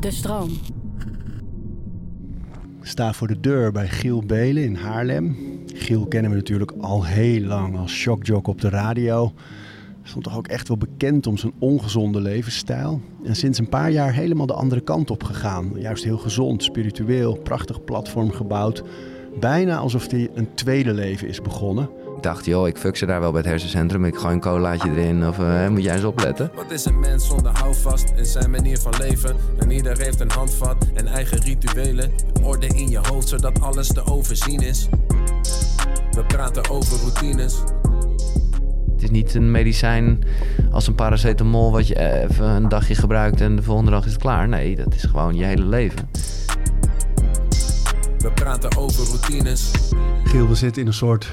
De stroom. Ik sta voor de deur bij Giel Belen in Haarlem. Giel kennen we natuurlijk al heel lang als shockjock op de radio. Stond toch ook echt wel bekend om zijn ongezonde levensstijl. En sinds een paar jaar helemaal de andere kant op gegaan. Juist heel gezond, spiritueel, prachtig platform gebouwd. Bijna alsof hij een tweede leven is begonnen. Ik dacht, joh, ik fuck ze daar wel bij het hersencentrum. Ik gooi een colaatje erin. Of eh, moet jij eens opletten? Wat is een mens zonder houvast in zijn manier van leven? En ieder heeft een handvat en eigen rituelen. Orde in je hoofd zodat alles te overzien is. We praten over routines. Het is niet een medicijn als een paracetamol wat je even een dagje gebruikt en de volgende dag is het klaar. Nee, dat is gewoon je hele leven. We praten over routines. Giel, we zitten in een soort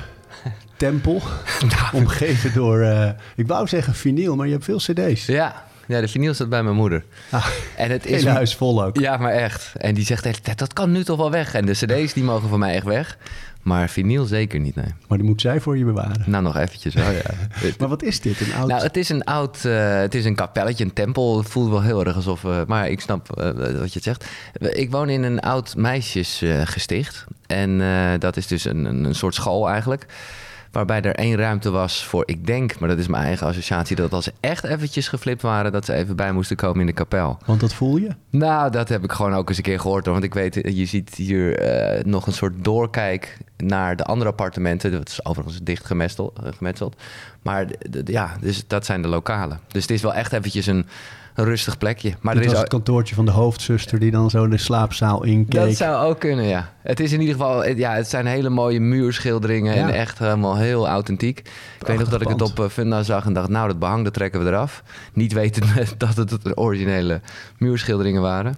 tempel. omgeven door, eh, ik wou zeggen vinyl, maar je hebt veel cd's. Ja, ja de vinyl staat bij mijn moeder. Ah, En het is huis vol ook. Ja, maar echt. En die zegt dat kan nu toch wel weg. En de cd's die mogen van mij echt weg. Maar vinyl zeker niet, nee. Maar die moet zij voor je bewaren. Nou, nog eventjes wel, ja. Maar wat is dit? Een oud... Nou, het is een oud, eh, het is een kapelletje, een tempel. Het voelt wel heel erg alsof, eh, maar ik snap wat je het zegt. Ik woon in een oud meisjesgesticht. en dat is dus een, een, een soort school eigenlijk. Waarbij er één ruimte was voor, ik denk, maar dat is mijn eigen associatie, dat als ze echt eventjes geflipt waren, dat ze even bij moesten komen in de kapel. Want dat voel je? Nou, dat heb ik gewoon ook eens een keer gehoord. Hoor. Want ik weet, je ziet hier eh, nog een soort doorkijk naar de andere appartementen. Dat is overigens dicht gemetseld. eh, gemetseld. Maar ja, dus dat zijn de lokalen. Dus het is wel echt eventjes een, een rustig plekje. Maar Dit er is was het kantoortje van de hoofdzuster die dan zo de slaapzaal inkeek. dat zou ook kunnen, ja. Het is in ieder geval, ja, het zijn hele mooie muurschilderingen Ja. en echt helemaal heel authentiek. Ik weet nog dat ik het op eh, Funda zag en dacht, nou, dat behang, dat trekken we eraf. Niet wetend dat het de originele muurschilderingen waren.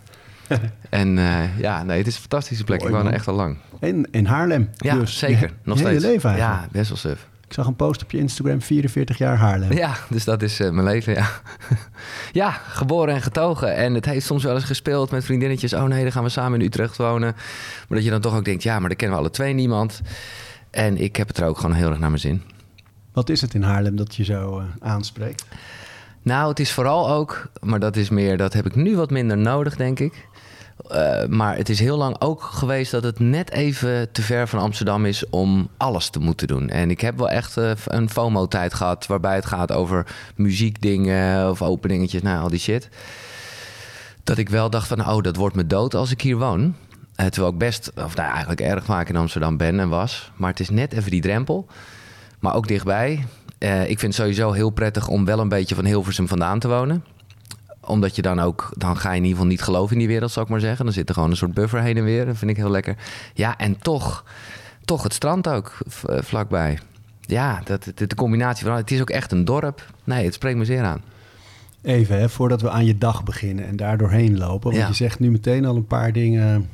en eh, ja, nee, het is een fantastische plek. Mooi, ik woon er echt al lang. In, in Haarlem. Ja, dus. zeker. Nog je steeds. leven eigenlijk. Ja, best wel suf. Ik zag een post op je Instagram, 44 jaar Haarlem. Ja, dus dat is eh, mijn leven, ja. ja, geboren en getogen. En het heeft soms wel eens gespeeld met vriendinnetjes. Oh nee, dan gaan we samen in Utrecht wonen. Maar dat je dan toch ook denkt, ja, maar dan kennen we alle twee niemand. En ik heb het er ook gewoon heel erg naar mijn zin. Wat is het in Haarlem dat je zo eh, aanspreekt? Nou, het is vooral ook, maar dat is meer, dat heb ik nu wat minder nodig, denk ik. Eh, maar het is heel lang ook geweest dat het net even te ver van Amsterdam is om alles te moeten doen. En ik heb wel echt eh, een FOMO-tijd gehad waarbij het gaat over muziekdingen of openingetjes, nou al die shit. Dat ik wel dacht van, oh, dat wordt me dood als ik hier woon. Eh, terwijl ik best, of nou, eigenlijk erg vaak in Amsterdam ben en was. Maar het is net even die drempel. Maar ook dichtbij. Ik vind het sowieso heel prettig om wel een beetje van Hilversum vandaan te wonen. Omdat je dan ook, dan ga je in ieder geval niet geloven in die wereld, zou ik maar zeggen. Dan zit er gewoon een soort buffer heen en weer. Dat vind ik heel lekker. Ja, en toch, toch het strand ook eh, vlakbij. Ja, dat, de, de combinatie van, het is ook echt een dorp. Nee, het spreekt me zeer aan. Even, hè, voordat we aan je dag beginnen en daar doorheen lopen. Want Ja. je zegt nu meteen al een paar dingen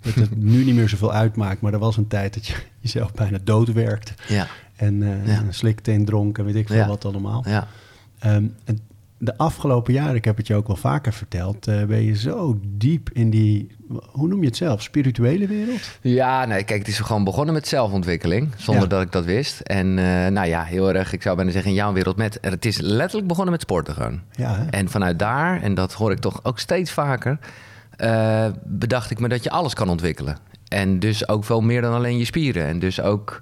dat het nu niet meer zoveel uitmaakt. Maar er was een tijd dat je jezelf bijna doodwerkt. Ja, En eh Ja. slikteen dronk en weet ik veel Ja. wat allemaal. ja. Ehm, en de afgelopen jaren, ik heb het je ook wel vaker verteld, eh, ben je zo diep in die, hoe noem je het zelf, spirituele wereld? Ja, nee, kijk, het is gewoon begonnen met zelfontwikkeling, zonder Ja. dat ik dat wist. En eh, nou ja, heel erg, ik zou bijna zeggen, in jouw wereld met. Het is letterlijk begonnen met sporten gewoon. Ja, hè? En vanuit daar, en dat hoor ik toch ook steeds vaker, eh, bedacht ik me dat je alles kan ontwikkelen. En dus ook veel meer dan alleen je spieren. En dus ook,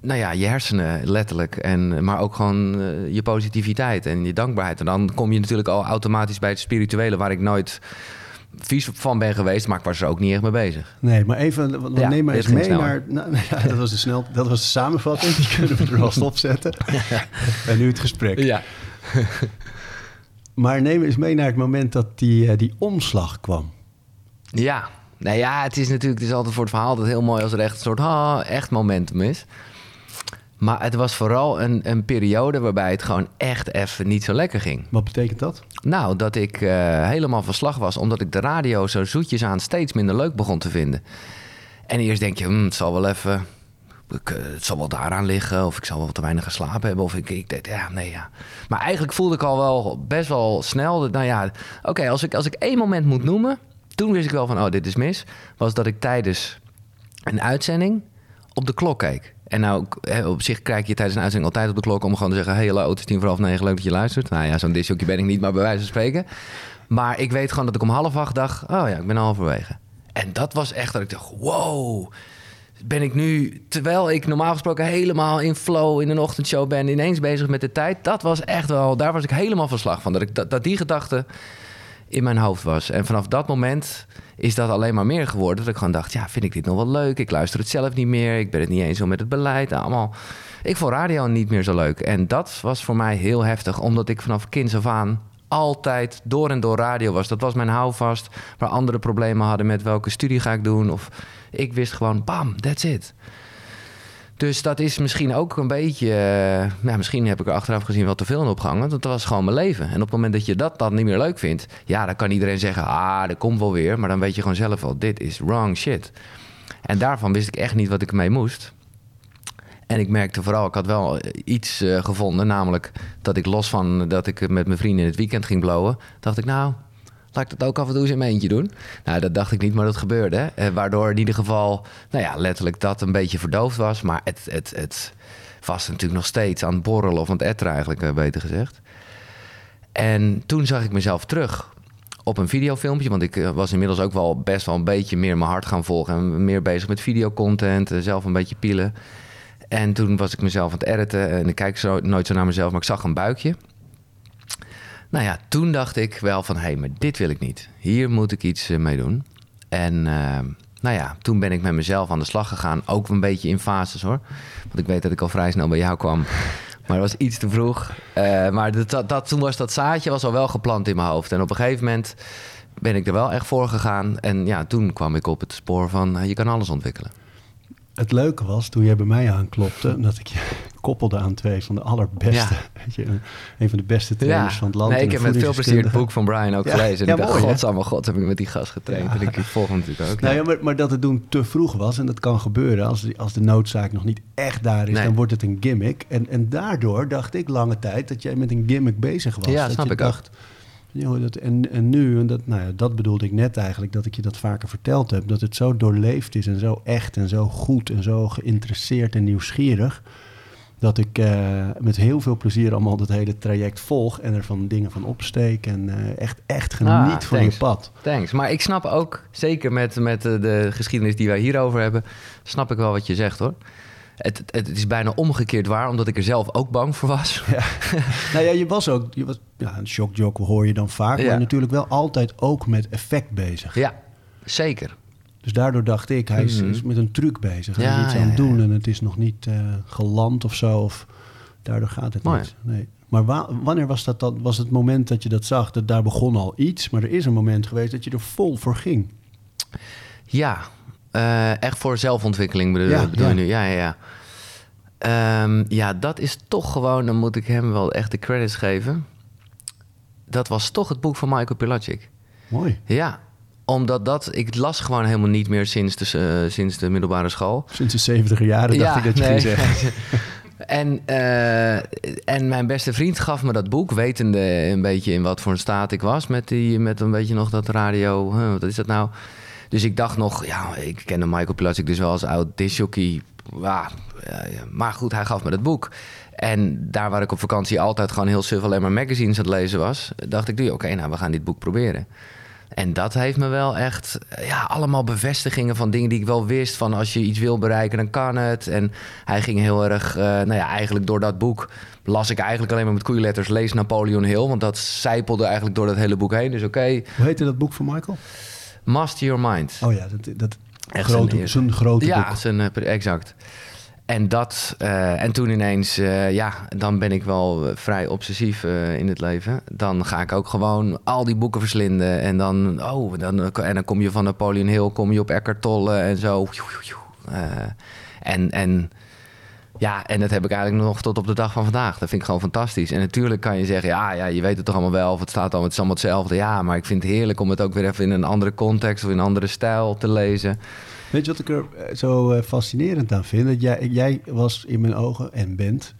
nou ja, je hersenen letterlijk. En, maar ook gewoon eh, je positiviteit en je dankbaarheid. En dan kom je natuurlijk al automatisch bij het spirituele, waar ik nooit vies van ben geweest, maar ik was er ook niet echt mee bezig. Nee, maar even, Ja, neem maar eens mee naar... Nou, ja, dat was de snel, dat was de samenvatting, die kunnen we er wel stopzetten. En nu het gesprek. Ja. Maar neem eens mee naar het moment dat die, eh, die omslag kwam. Ja, nou ja, het is natuurlijk het is altijd voor het verhaal dat heel mooi als er echt een soort ha, echt momentum is. Maar het was vooral een, een periode waarbij het gewoon echt even niet zo lekker ging. Wat betekent dat? Nou, dat ik eh, helemaal van slag was, omdat ik de radio zo zoetjes aan steeds minder leuk begon te vinden. En eerst denk je, hm, het zal wel even, ik, eh, het zal wel daaraan liggen, of ik zal wel te weinig geslapen hebben, of ik, ik denk, ja, nee, ja. Maar eigenlijk voelde ik al wel best wel snel, dat, nou ja, oké, als, ik, als ik één moment moet noemen, toen wist ik wel van, oh, dit is mis, was dat ik tijdens een uitzending op de klok keek. En nou, op zich kijk je tijdens een uitzending altijd op de klok om gewoon te zeggen: hey, hallo, het is tien voor half negen, leuk dat je luistert. Nou ja, zo'n disjockey ben ik niet, maar bij wijze van spreken. Maar ik weet gewoon dat ik om half acht dacht... oh ja, ik ben halverwege. En dat was echt dat ik dacht, wow... Ben ik nu, terwijl ik normaal gesproken helemaal in flow in een ochtendshow ben, ineens bezig met de tijd. Dat was echt wel, daar was ik helemaal van slag van. Dat, ik, dat, dat die gedachte in mijn hoofd was. En vanaf dat moment is dat alleen maar meer geworden. Dat ik gewoon dacht, ja, vind ik dit nog wel leuk? Ik luister het zelf niet meer. Ik ben het niet eens zo met het beleid. Allemaal. Ik vond radio niet meer zo leuk. En dat was voor mij heel heftig, omdat ik vanaf kinds af aan altijd door en door radio was. Dat was mijn houvast. Waar andere problemen hadden met welke studie ga ik doen. Of ik wist gewoon, bam, that's it. Dus dat is misschien ook een beetje... Ja, misschien heb ik er achteraf gezien wel te veel in opgehangen. Want dat was gewoon mijn leven. En op het moment dat je dat dan niet meer leuk vindt... ja, dan kan iedereen zeggen, ah, dat komt wel weer. Maar dan weet je gewoon zelf wel, dit is wrong shit. En daarvan wist ik echt niet wat ik ermee moest. En ik merkte vooral, ik had wel iets uh, gevonden. Namelijk dat ik los van dat ik met mijn vrienden in het weekend ging blowen... dacht ik, nou, laat ik dat ook af en toe eens in mijn eentje doen. Nou, dat dacht ik niet, maar dat gebeurde. Eh, waardoor in ieder geval, nou ja, letterlijk dat een beetje verdoofd was. Maar het, het, het was natuurlijk nog steeds aan het borrelen of aan het etteren eigenlijk, eh, beter gezegd. En toen zag ik mezelf terug op een videofilmpje. Want ik eh, was inmiddels ook wel best wel een beetje meer mijn hart gaan volgen. En meer bezig met videocontent, zelf een beetje pielen. En toen was ik mezelf aan het editen. En ik kijk zo, nooit zo naar mezelf, maar ik zag een buikje. Nou ja, toen dacht ik wel van, hé, hey, maar dit wil ik niet. Hier moet ik iets eh, mee doen. En uh, nou ja, toen ben ik met mezelf aan de slag gegaan. Ook een beetje in fases hoor. Want ik weet dat ik al vrij snel bij jou kwam. Maar dat was iets te vroeg. Uh, maar dat, dat, toen was dat zaadje was al wel geplant in mijn hoofd. En op een gegeven moment ben ik er wel echt voor gegaan. En ja, toen kwam ik op het spoor van, je kan alles ontwikkelen het leuke was, toen jij bij mij aanklopte, dat ik je koppelde aan twee van de allerbeste, weet je, een van de beste trainers van het land. Nee, ik heb met veel plezier het boek van Brian ook gelezen. En ik dacht, godsamme god, heb ik met die gast getraind. En ik volg hem natuurlijk ook. Nou ja, maar, maar, dat het doen te vroeg was, en dat kan gebeuren, als, als de noodzaak nog niet echt daar is, dan wordt het een gimmick. En, en daardoor dacht ik lange tijd dat jij met een gimmick bezig was. Ja, dat snap je ik dacht, ook. Dat, en, en nu, en dat, nou ja, dat bedoelde ik net eigenlijk, dat ik je dat vaker verteld heb, dat het zo doorleefd is en zo echt en zo goed en zo geïnteresseerd en nieuwsgierig, dat ik uh, met heel veel plezier allemaal dat hele traject volg en er van dingen van opsteek en uh, echt, echt geniet ah, van je pad. Thanks. Maar ik snap ook, zeker met, met de geschiedenis die wij hierover hebben, snap ik wel wat je zegt hoor. Het, het, is bijna omgekeerd waar, omdat ik er zelf ook bang voor was. Ja. nou ja, je was ook, je was, ja, een shockjock hoor je dan vaak, ja. maar natuurlijk wel altijd ook met effect bezig. Ja, zeker. Dus daardoor dacht ik, hij is, is met een truc bezig. Hij is iets aan het doen en het is nog niet uh, geland of zo. Of, daardoor gaat het niet. Nee. Maar wa wanneer was dat dan? Was het moment dat je dat zag, dat daar begon al iets, maar er is een moment geweest dat je er vol voor ging? Ja, uh, echt voor zelfontwikkeling bedoel, ja, bedoel ja. je nu? Ja, ja, ja. Um, ja, dat is toch gewoon, dan moet ik hem wel echt de credits geven. Dat was toch het boek van Michael Pilacic. Mooi. Ja, omdat dat, ik las gewoon helemaal niet meer sinds de, uh, sinds de middelbare school. Sinds de 70 jaren dacht ik dat je nee. ging zeggen. en, uh, en mijn beste vriend gaf me dat boek, wetende een beetje in wat voor een staat ik was. Met, die, met een beetje nog dat radio, huh, wat is dat nou? Dus ik dacht nog, ja, ik kende Michael Plastic dus wel als oud disjockey. Ja, maar goed, hij gaf me dat boek. En daar waar ik op vakantie altijd gewoon heel suf alleen maar magazines aan het lezen was... dacht ik, oké, okay, nou, we gaan dit boek proberen. En dat heeft me wel echt, ja, allemaal bevestigingen van dingen die ik wel wist. Van als je iets wil bereiken, dan kan het. En hij ging heel erg, uh, nou ja, eigenlijk door dat boek las ik eigenlijk alleen maar met koeienletters lees Napoleon Hill. Want dat zijpelde eigenlijk door dat hele boek heen. Dus oké. Okay. Hoe heette dat boek van Michael? Master Your Mind. Oh ja, dat, dat Echt grote, zijn, grote ja, boek. Zijn, exact. En dat, uh, en toen ineens, uh, ja, dan ben ik wel vrij obsessief uh, in het leven. Dan ga ik ook gewoon al die boeken verslinden. En dan, oh, dan, en dan kom je van Napoleon Hill, kom je op Eckhart Tolle en zo. en, en ja, en dat heb ik eigenlijk nog tot op de dag van vandaag. Dat vind ik gewoon fantastisch. En natuurlijk kan je zeggen, ja, ja je weet het toch allemaal wel. Of het staat al, het is allemaal hetzelfde. Ja, maar ik vind het heerlijk om het ook weer even in een andere context of in een andere stijl te lezen. Weet je wat ik er eh, zo eh, fascinerend aan vind? Dat jij, jij was in mijn ogen en bent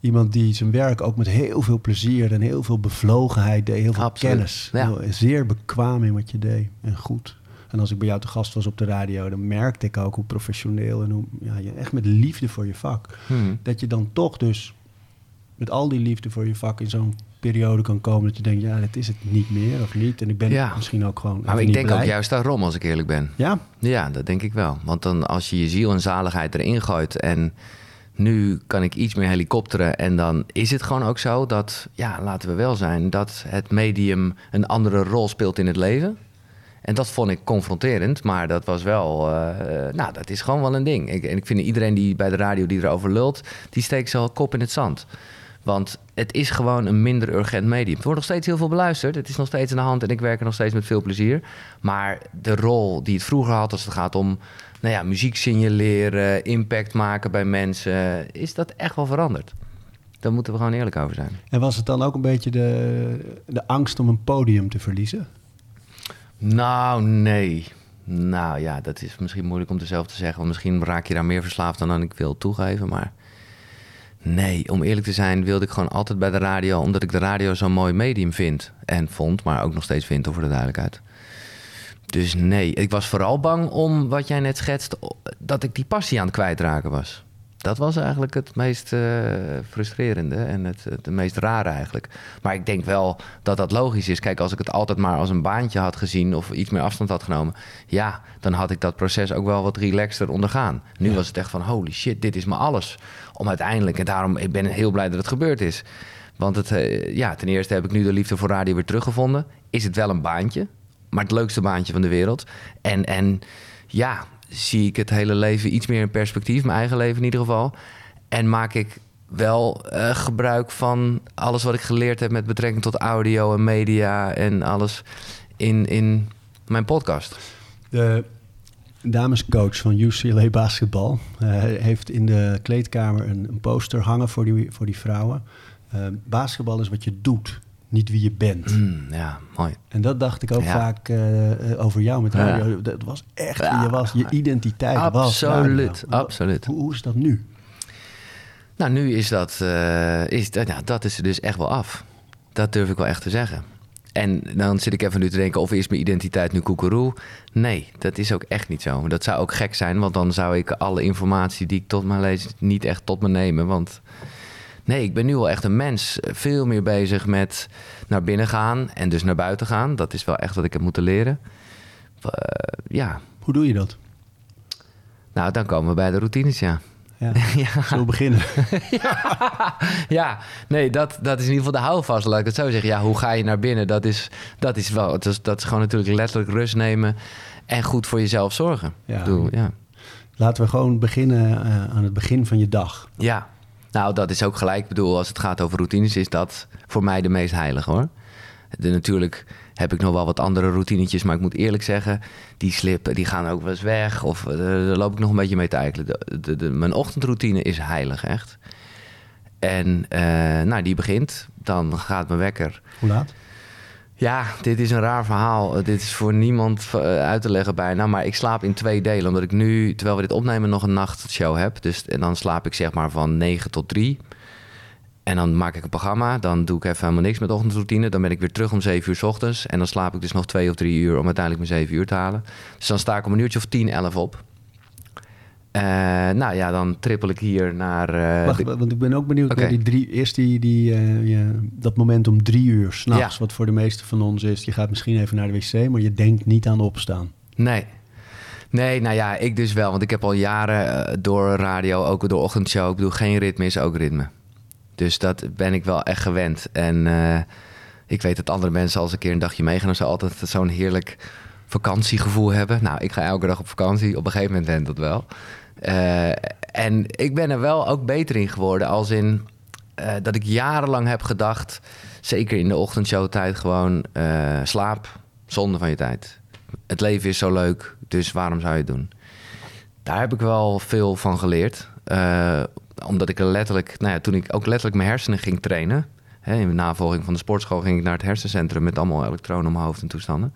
iemand die zijn werk ook met heel veel plezier en heel veel bevlogenheid deed. Heel veel Absoluut, kennis. Ja. Heel, zeer bekwaam in wat je deed en goed. En als ik bij jou te gast was op de radio, dan merkte ik ook hoe professioneel en hoe ja, je echt met liefde voor je vak. Hmm. Dat je dan toch dus met al die liefde voor je vak in zo'n periode kan komen dat je denkt, ja, dit is het niet meer of niet. En ik ben Ja. misschien ook gewoon. Maar ik denk blij. ook juist daarom, als ik eerlijk ben. Ja, Ja, dat denk ik wel. Want dan als je je ziel en zaligheid erin gooit en nu kan ik iets meer helikopteren en dan is het gewoon ook zo dat, ja, laten we wel zijn, dat het medium een andere rol speelt in het leven. En dat vond ik confronterend, maar dat was wel, eh, nou, dat is gewoon wel een ding. Ik, en ik vind iedereen die bij de radio die erover lult, die steekt zijn kop in het zand. Want het is gewoon een minder urgent medium. Het wordt nog steeds heel veel beluisterd. Het is nog steeds aan de hand en ik werk er nog steeds met veel plezier. Maar de rol die het vroeger had als het gaat om nou ja, muziek signaleren, impact maken bij mensen, is dat echt wel veranderd. Daar moeten we gewoon eerlijk over zijn. en was het dan ook een beetje de, de angst om een podium te verliezen? Nou, nee. Nou ja, dat is misschien moeilijk om het zelf te zeggen. Want misschien raak je daar meer verslaafd dan, dan ik wil toegeven. Maar nee, om eerlijk te zijn wilde ik gewoon altijd bij de radio... omdat ik de radio zo'n mooi medium vind. En vond, maar ook nog steeds vind, voor de duidelijkheid. Dus nee, ik was vooral bang om wat jij net schetst... dat ik die passie aan het kwijtraken was. Dat was eigenlijk het meest eh, frustrerende en het, het meest rare eigenlijk. Maar ik denk wel dat dat logisch is. Kijk, als ik het altijd maar als een baantje had gezien of iets meer afstand had genomen, ja, dan had ik dat proces ook wel wat relaxter ondergaan. Nu was het echt van holy shit, dit is me alles. Om uiteindelijk, en daarom ik ben ik heel blij dat het gebeurd is. Want het, eh, ja, ten eerste heb ik nu de liefde voor radio weer teruggevonden. Is het wel een baantje, maar het leukste baantje van de wereld. En, en ja, zie ik het hele leven iets meer in perspectief, mijn eigen leven in ieder geval. En maak ik wel eh, gebruik van alles wat ik geleerd heb met betrekking tot audio en media en alles in, in mijn podcast. De damescoach van UCLA Basketbal eh, heeft in de kleedkamer een, een poster hangen voor die, voor die vrouwen. Eh, basketbal is wat je doet, niet wie je bent. Mm, ja, mooi. En dat dacht ik ook Ja. vaak eh, over jou met Ja. radio. Dat was echt, Ja. je, was, je identiteit was Absoluut, absoluut. Hoe, hoe is dat nu? Nou, nu is dat, is dat, ja, dat is er dus echt wel af. Dat durf ik wel echt te zeggen. En dan zit ik even nu te denken, of is mijn identiteit nu koekeroe? Nee, dat is ook echt niet zo. Dat zou ook gek zijn, want dan zou ik alle informatie die ik tot me lees niet echt tot me nemen. Want nee, ik ben nu wel echt een mens. Veel meer bezig met naar binnen gaan en dus naar buiten gaan. Dat is wel echt wat ik heb moeten leren. Eh, ja, Hoe doe je dat? nou dan komen we bij de routines, ja. Ja. ja. Zullen we beginnen? ja, nee, dat, dat is in ieder geval de houvast, laat ik het zo zeggen. Ja, hoe ga je naar binnen? Dat is, dat is wel, dat is, dat is gewoon natuurlijk letterlijk rust nemen en goed voor jezelf zorgen. Ja. Bedoel, ja. Laten we gewoon beginnen eh, aan het begin van je dag. ja, nou, dat is ook gelijk. Ik bedoel, als het gaat over routines, is dat voor mij de meest heilige hoor. De, natuurlijk heb ik nog wel wat andere routinetjes, maar ik moet eerlijk zeggen, die slippen, die gaan ook wel eens weg. Of eh, daar loop ik nog een beetje mee te eikelen. De, de, de- mijn ochtendroutine is heilig, echt. En eh, nou, die begint, dan gaat mijn wekker. Hoe laat? Ja, dit is een raar verhaal. Dit is voor niemand eh, uit te leggen bijna. Maar ik slaap in twee delen. Omdat ik nu, terwijl we dit opnemen, nog een nachtshow heb. Dus en dan slaap ik zeg maar van 9 tot 3. En dan maak ik een programma. Dan doe ik even helemaal niks met ochtendroutine. Dan ben ik weer terug om 7 uur s ochtends. En dan slaap ik dus nog 2 of 3 uur om uiteindelijk mijn 7 uur te halen. Dus dan sta ik om een uurtje of 10, 11 op. Eh, nou ja, dan trippel ik hier naar... eh, Wacht, de- want ik ben ook benieuwd naar die drie, eerst die, die, eh, dat moment om drie uur s'nachts, Ja. wat voor de meeste van ons is. Je gaat misschien even naar de wc, maar je denkt niet aan opstaan. Nee. Nee, nou ja, ik dus wel. Want ik heb al jaren door radio, ook door ochtendshow... ik bedoel, geen ritme is ook ritme. Dus dat ben ik wel echt gewend. En eh, ik weet dat andere mensen als een keer een dagje meegaan... ze altijd zo'n heerlijk vakantiegevoel hebben. Nou, ik ga elke dag op vakantie. Op een gegeven moment went dat wel. Eh, en ik ben er wel ook beter in geworden. Als in eh, dat ik jarenlang heb gedacht... zeker in de ochtendshowtijd gewoon... slaap, zonde van je tijd. Het leven is zo leuk, dus waarom zou je het doen? Daar heb ik wel veel van geleerd. Omdat ik er letterlijk, nou ja, toen ik ook letterlijk mijn hersenen ging trainen. Hè, in navolging van de sportschool ging ik naar het hersencentrum met allemaal elektronen om mijn hoofd en toestanden.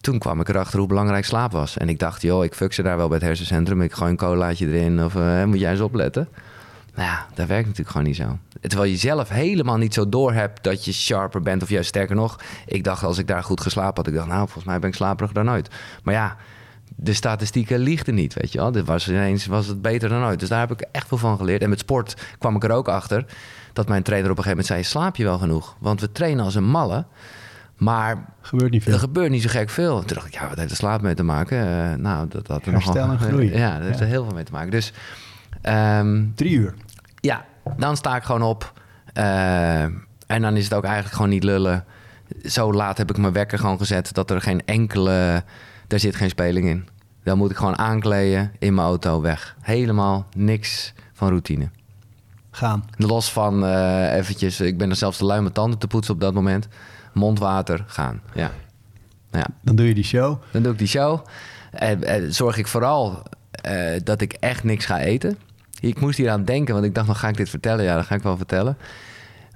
Toen kwam ik erachter hoe belangrijk slaap was. En ik dacht, joh, ik fuck ze daar wel bij het hersencentrum. Ik gooi een colaatje erin of eh, moet jij eens opletten. Nou ja, dat werkt natuurlijk gewoon niet zo. Terwijl je zelf helemaal niet zo door hebt dat je sharper bent. Of juist sterker nog, ik dacht als ik daar goed geslapen had, ik dacht, nou, volgens mij ben ik slaperig dan nooit. Maar ja, de statistieken liegden niet, weet je wel. Dit was ineens was het beter dan ooit. Dus daar heb ik echt veel van geleerd. En met sport kwam ik er ook achter dat mijn trainer op een gegeven moment zei: slaap je wel genoeg? Want we trainen als een malle. Maar Gebeurt niet veel. er gebeurt niet zo gek veel. Toen dacht ik, ja, wat heeft de slaap mee te maken? Eh, nou, dat had er Herstel nogal... en groei. Ja, dat heeft Ja. er heel veel mee te maken. Dus ehm, Drie uur. ja, dan sta ik gewoon op. Eh, en dan is het ook eigenlijk gewoon niet lullen. Zo laat heb ik mijn wekker gewoon gezet dat er geen enkele... Daar zit geen speling in. Dan moet ik gewoon aankleden, in mijn auto, weg. Helemaal niks van routine. Gaan. Los van eh, eventjes... Ik ben er zelfs de lui mijn tanden te poetsen op dat moment. Mondwater, gaan. Ja. Ja. Dan doe je die show. Dan doe ik die show. En, en zorg ik vooral eh, dat ik echt niks ga eten. Ik moest hier aan denken, want ik dacht, nog ga ik dit vertellen? Ja, dat ga ik wel vertellen.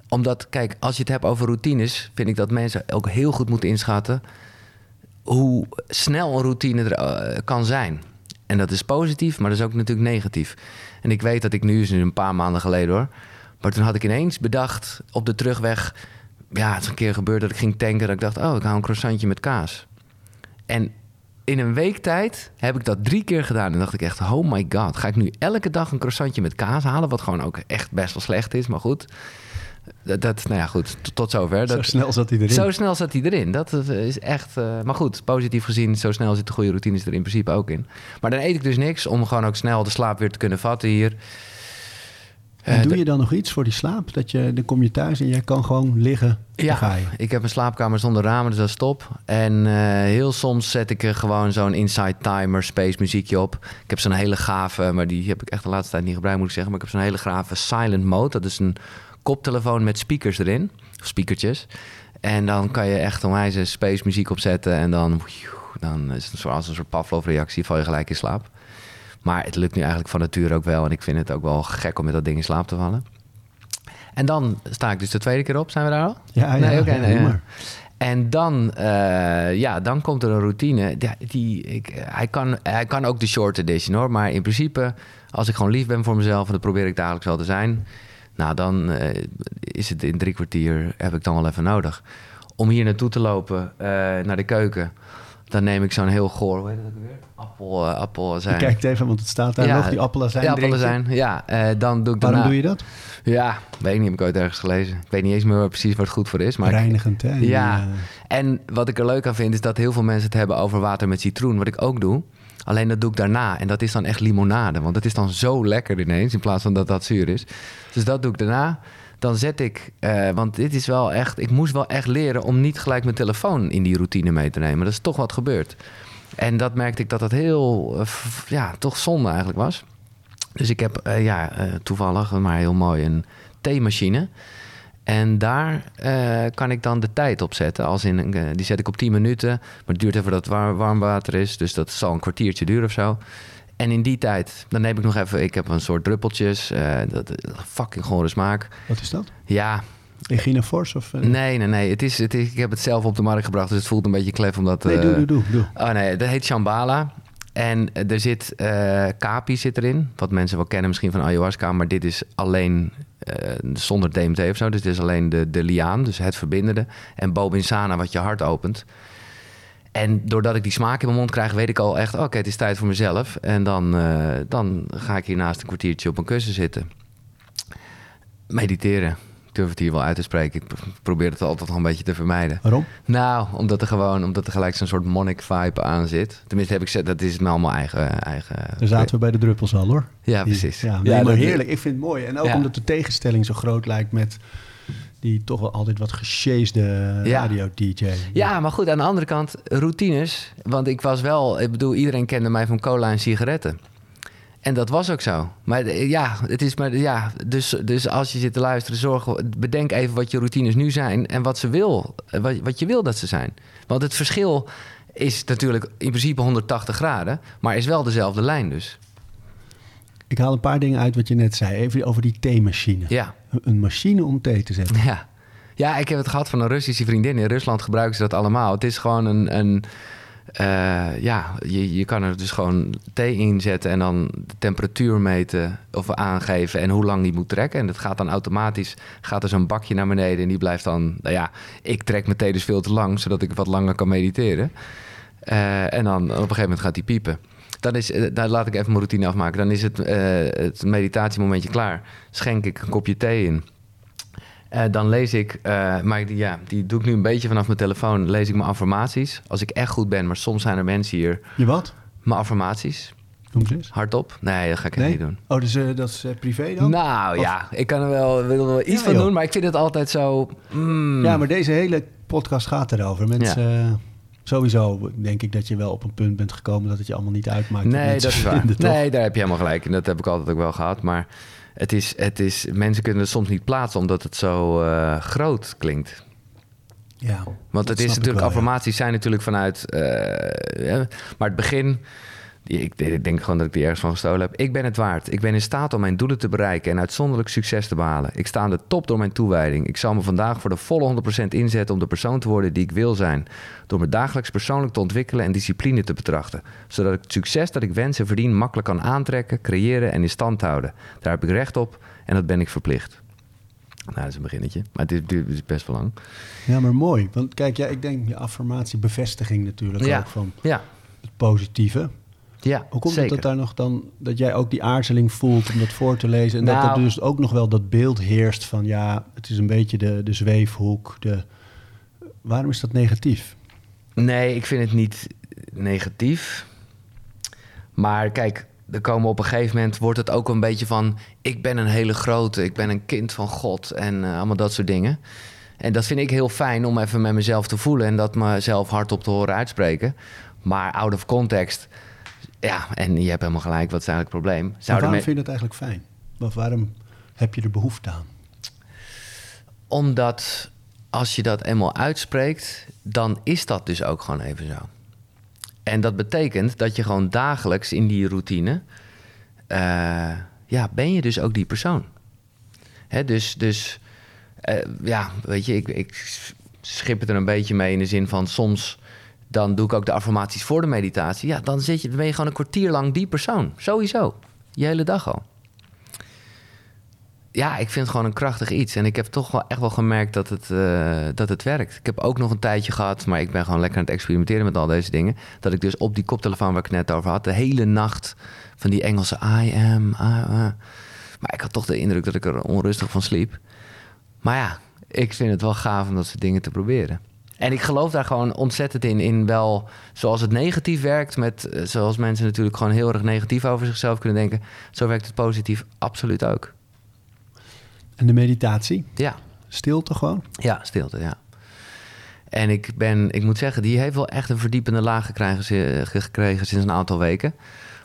Omdat, kijk, als je het hebt over routines... vind ik dat mensen ook heel goed moeten inschatten... hoe snel een routine er eh, kan zijn. En dat is positief, maar dat is ook natuurlijk negatief. En ik weet dat ik nu, is nu een paar maanden geleden hoor... maar toen had ik ineens bedacht op de terugweg... ja, het is een keer gebeurd dat ik ging tanken... dat ik dacht, oh, ik hou een croissantje met kaas. En in een week tijd heb ik dat drie keer gedaan. En dacht ik echt, oh my god, ga ik nu elke dag een croissantje met kaas halen? Wat gewoon ook echt best wel slecht is, maar goed. Dat, dat nou ja, goed, tot, zover. Zo Dat, snel zat hij erin. zo snel zat hij erin. Dat is echt... eh, maar goed, positief gezien, zo snel zitten goede routines er in principe ook in. Maar dan eet ik dus niks om gewoon ook snel de slaap weer te kunnen vatten hier. En Eh, doe je dan nog iets voor die slaap? Dat je, dan kom je thuis en jij kan gewoon liggen. Ja, ga je. ik heb een slaapkamer zonder ramen, dus dat is top. En eh, heel soms zet ik er gewoon zo'n inside timer space muziekje op. Ik heb zo'n hele gave, maar die heb ik echt de laatste tijd niet gebruikt moet ik zeggen. Maar ik heb zo'n hele gave silent mode. Dat is een koptelefoon met speakers erin, of speakertjes. En dan kan je echt onwijs space muziek opzetten en dan, dan is het zoals een soort Pavlov reactie, val je gelijk in slaap. Maar het lukt nu eigenlijk van nature ook wel. En ik vind het ook wel gek om met dat ding in slaap te vallen. En dan sta ik dus de tweede keer op. Zijn we daar al? Ja, ja, Nee, oké, ja, nee, ja. En dan, eh, ja, dan komt er een routine. Ja, die, ik, hij, kan, hij kan ook de short edition hoor. Maar in principe, als ik gewoon lief ben voor mezelf... en dat probeer ik dagelijks wel te zijn... nou, dan eh, is het in drie kwartier... heb ik dan wel even nodig. Om hier naartoe te lopen, eh, naar de keuken... dan neem ik zo'n heel goor... Hoe heet dat ook weer? Appel, eh, appel zijn. Je kijkt even, want het staat daar nog, die appelazijn. Ja, appelazijn. Ja, eh, dan doe ik Waarom daarna... doe je dat? Ja, weet ik niet, heb ik ooit ergens gelezen. Ik weet niet eens meer precies waar het goed voor is. Maar Reinigend, hè? Ja, eh, en wat ik er leuk aan vind is dat heel veel mensen het hebben over water met citroen. Wat ik ook doe. Alleen dat doe ik daarna. En dat is dan echt limonade. Want het is dan zo lekker ineens. In plaats van dat dat zuur is. Dus dat doe ik daarna. Dan zet ik. eh, want dit is wel echt. Ik moest wel echt leren om niet gelijk mijn telefoon in die routine mee te nemen. Dat is toch wat gebeurd. En dat merkte ik dat dat heel. eh, ja, toch zonde eigenlijk was. Dus ik heb, eh, ja, toevallig, maar heel mooi, een theemachine. En daar eh, kan ik dan de tijd op zetten. Als in, eh, die zet ik op 10 minuten. Maar het duurt even dat war- warm water is. Dus dat zal een kwartiertje duren of zo. En in die tijd, dan neem ik nog even... Ik heb een soort druppeltjes. eh dat, fucking gore smaak. Wat is dat? Ja, Regina Fors? Of, nee, nee, nee. Het is, het is, ik heb het zelf op de markt gebracht. Dus het voelt een beetje klef omdat... Nee, doe, doe, doe. doe. Oh nee, dat heet Shambhala. En er zit eh kapi zit erin. Wat mensen wel kennen misschien van ayahuasca. Maar dit is alleen zonder DMT of zo. Dus dit is alleen de, de liaan, dus het verbindende. En bobinsana, wat je hart opent. En doordat ik die smaak in mijn mond krijg, weet ik al echt... oké, het is tijd voor mezelf. En dan, eh, dan ga ik hiernaast een kwartiertje op een kussen zitten. Mediteren. Ik durf het hier wel uit te spreken. Ik pro- probeer het altijd nog een beetje te vermijden. Waarom? Nou, omdat er gewoon, omdat er gelijk zo'n soort monnik vibe aan zit. Tenminste, heb ik gezegd, dat is mijn allemaal eigen. eigen Daar zaten we bij de druppels al, hoor. Ja, Die- precies. Ja, maar heerlijk. Ik vind het mooi. En ook Ja. omdat de tegenstelling zo groot lijkt met die toch wel altijd wat gesjeesde Ja. radio-dj. Ja, maar goed, aan de andere kant, routines. Want ik was wel, ik bedoel, iedereen kende mij van cola en sigaretten. En dat was ook zo. Maar ja, het is maar, ja, dus, dus als je zit te luisteren, zorg, bedenk even wat je routines nu zijn en wat ze wil, wat, wat je wil dat ze zijn. Want het verschil is natuurlijk in principe 180 graden, maar is wel dezelfde lijn dus. Ik haal een paar dingen uit wat je net zei. Even over die theemachine. Ja. Een machine om thee te zetten. Ja. ja, ik heb het gehad van een Russische vriendin. In Rusland gebruiken ze dat allemaal. Het is gewoon een. een eh, ja, je, je kan er dus gewoon thee in zetten en dan de temperatuur meten of aangeven en hoe lang die moet trekken. En dat gaat dan automatisch, gaat er zo'n bakje naar beneden en die blijft dan, nou ja, ik trek mijn thee dus veel te lang, zodat ik wat langer kan mediteren. Eh, en dan op een gegeven moment gaat hij piepen. Dan is, eh, daar laat ik even mijn routine afmaken. Dan is het, eh, het meditatiemomentje klaar. Schenk ik een kopje thee in. Eh, dan lees ik, eh, maar die, ja, die doe ik nu een beetje vanaf mijn telefoon. Lees ik mijn affirmaties. Als ik echt goed ben, maar soms zijn er mensen hier. Je wat? Mijn affirmaties. Noem ze eens. Hardop? Nee, dat ga ik Nee? niet doen. Oh, dus eh, dat is privé dan? Nou ja, ik kan er wel, wil er wel iets Ja, van joh. doen, maar ik vind het altijd zo. mm, Ja, maar deze hele podcast gaat erover. Mensen, sowieso denk ik dat je wel op een punt bent gekomen dat het je allemaal niet uitmaakt. Nee, dat is waar. Nee, daar heb je helemaal gelijk. En dat heb ik altijd ook wel gehad. Maar het is, het is, mensen kunnen het soms niet plaatsen omdat het zo eh, groot klinkt. Ja, Want het is natuurlijk, wel, ja. affirmaties zijn natuurlijk vanuit. eh, ja, maar het begin. Ik, ik denk gewoon dat ik die ergens van gestolen heb. Ik ben het waard. Ik ben in staat om mijn doelen te bereiken en uitzonderlijk succes te behalen. Ik sta aan de top door mijn toewijding. Ik zal me vandaag voor de volle 100% inzetten om de persoon te worden die ik wil zijn. Door me dagelijks persoonlijk te ontwikkelen en discipline te betrachten. Zodat ik het succes dat ik wens en verdien makkelijk kan aantrekken, creëren en in stand houden. Daar heb ik recht op en dat ben ik verplicht. Nou, dat is een beginnetje. Maar dit, dit is best wel lang. Ja, maar mooi. Want kijk, ja, ik denk je affirmatie, bevestiging natuurlijk Ja. ook van Ja, het positieve. Ja Hoe komt zeker. het dat daar nog dan, dat jij ook die aarzeling voelt om dat voor te lezen? En dat Nou- er dus ook nog wel dat beeld heerst van, ja, het is een beetje de, de zweefhoek. De, waarom is dat negatief? Nee, ik vind het niet negatief. Maar kijk, er komen op een gegeven moment wordt het ook een beetje van... ik ben een hele grote, ik ben een kind van God en eh, allemaal dat soort dingen. En dat vind ik heel fijn om even met mezelf te voelen... en dat mezelf hardop te horen uitspreken. Maar out of context, ja, en je hebt helemaal gelijk, wat is eigenlijk het probleem? Zouden waarom vind je dat eigenlijk fijn? Of waarom heb je er behoefte aan? Omdat als je dat eenmaal uitspreekt, dan is dat dus ook gewoon even zo. En dat betekent dat je gewoon dagelijks in die routine, eh, ja, ben je dus ook die persoon. Hè, dus, dus eh, ja, weet je, ik, ik schip het er een beetje mee in de zin van soms dan doe ik ook de affirmaties voor de meditatie. Ja, dan, zit je, dan ben je gewoon een kwartier lang die persoon. Sowieso. Je hele dag al ja, ik vind het gewoon een krachtig iets. En ik heb toch wel echt wel gemerkt dat het, eh, dat het werkt. Ik heb ook nog een tijdje gehad, maar ik ben gewoon lekker aan het experimenteren met al deze dingen. Dat ik dus op die koptelefoon waar ik net over had, de hele nacht van die Engelse I am. I, uh. Maar ik had toch de indruk dat ik er onrustig van sliep. Maar ja, ik vind het wel gaaf om dat soort dingen te proberen. En ik geloof daar gewoon ontzettend in. In wel zoals het negatief werkt, met, eh, zoals mensen natuurlijk gewoon heel erg negatief over zichzelf kunnen denken. Zo werkt het positief absoluut ook. En de meditatie? Ja, Stilte gewoon? ja, stilte, ja. En ik ben, ik moet zeggen, die heeft wel echt een verdiepende laag gekregen, gekregen sinds een aantal weken.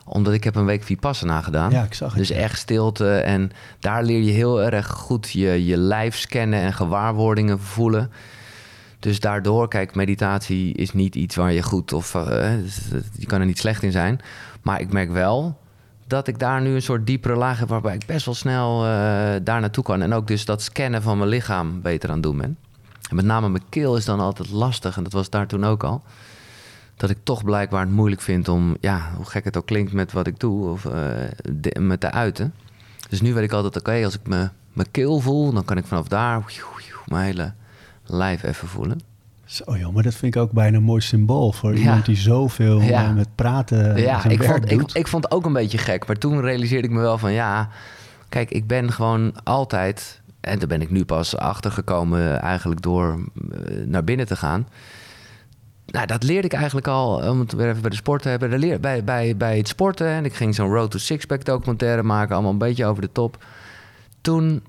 Omdat ik heb een week Vipassana gedaan. Ja, ik zag het, Dus echt stilte. En daar leer je heel erg goed je, je lijf scannen en gewaarwordingen voelen. Dus daardoor, kijk, meditatie is niet iets waar je goed of eh, je kan er niet slecht in zijn. Maar ik merk wel dat ik daar nu een soort diepere laag heb waarbij ik best wel snel eh, daar naartoe kan. En ook dus dat scannen van mijn lichaam beter aan het doen ben. En met name mijn keel is dan altijd lastig. En dat was daar toen ook al. Dat ik toch blijkbaar het moeilijk vind om, ja, hoe gek het ook klinkt met wat ik doe, of eh, de- me te uiten. Dus nu weet ik altijd, oké, als ik me, mijn keel voel, dan kan ik vanaf daar mijn hele lijf even voelen. Zo joh, maar dat vind ik ook bijna een mooi symbool voor Ja. iemand die zoveel Ja. eh, met praten ja, zijn ik werk vond, doet. ik, ik vond het ook een beetje gek. Maar toen realiseerde ik me wel van ja, kijk, ik ben gewoon altijd. En daar ben ik nu pas achter gekomen, eigenlijk door eh, naar binnen te gaan. Nou, dat leerde ik eigenlijk al, om het weer even bij de sport te hebben. Leer- Bij, bij, bij het sporten. En ik ging zo'n Road to Sixpack documentaire maken, allemaal een beetje over de top. Toen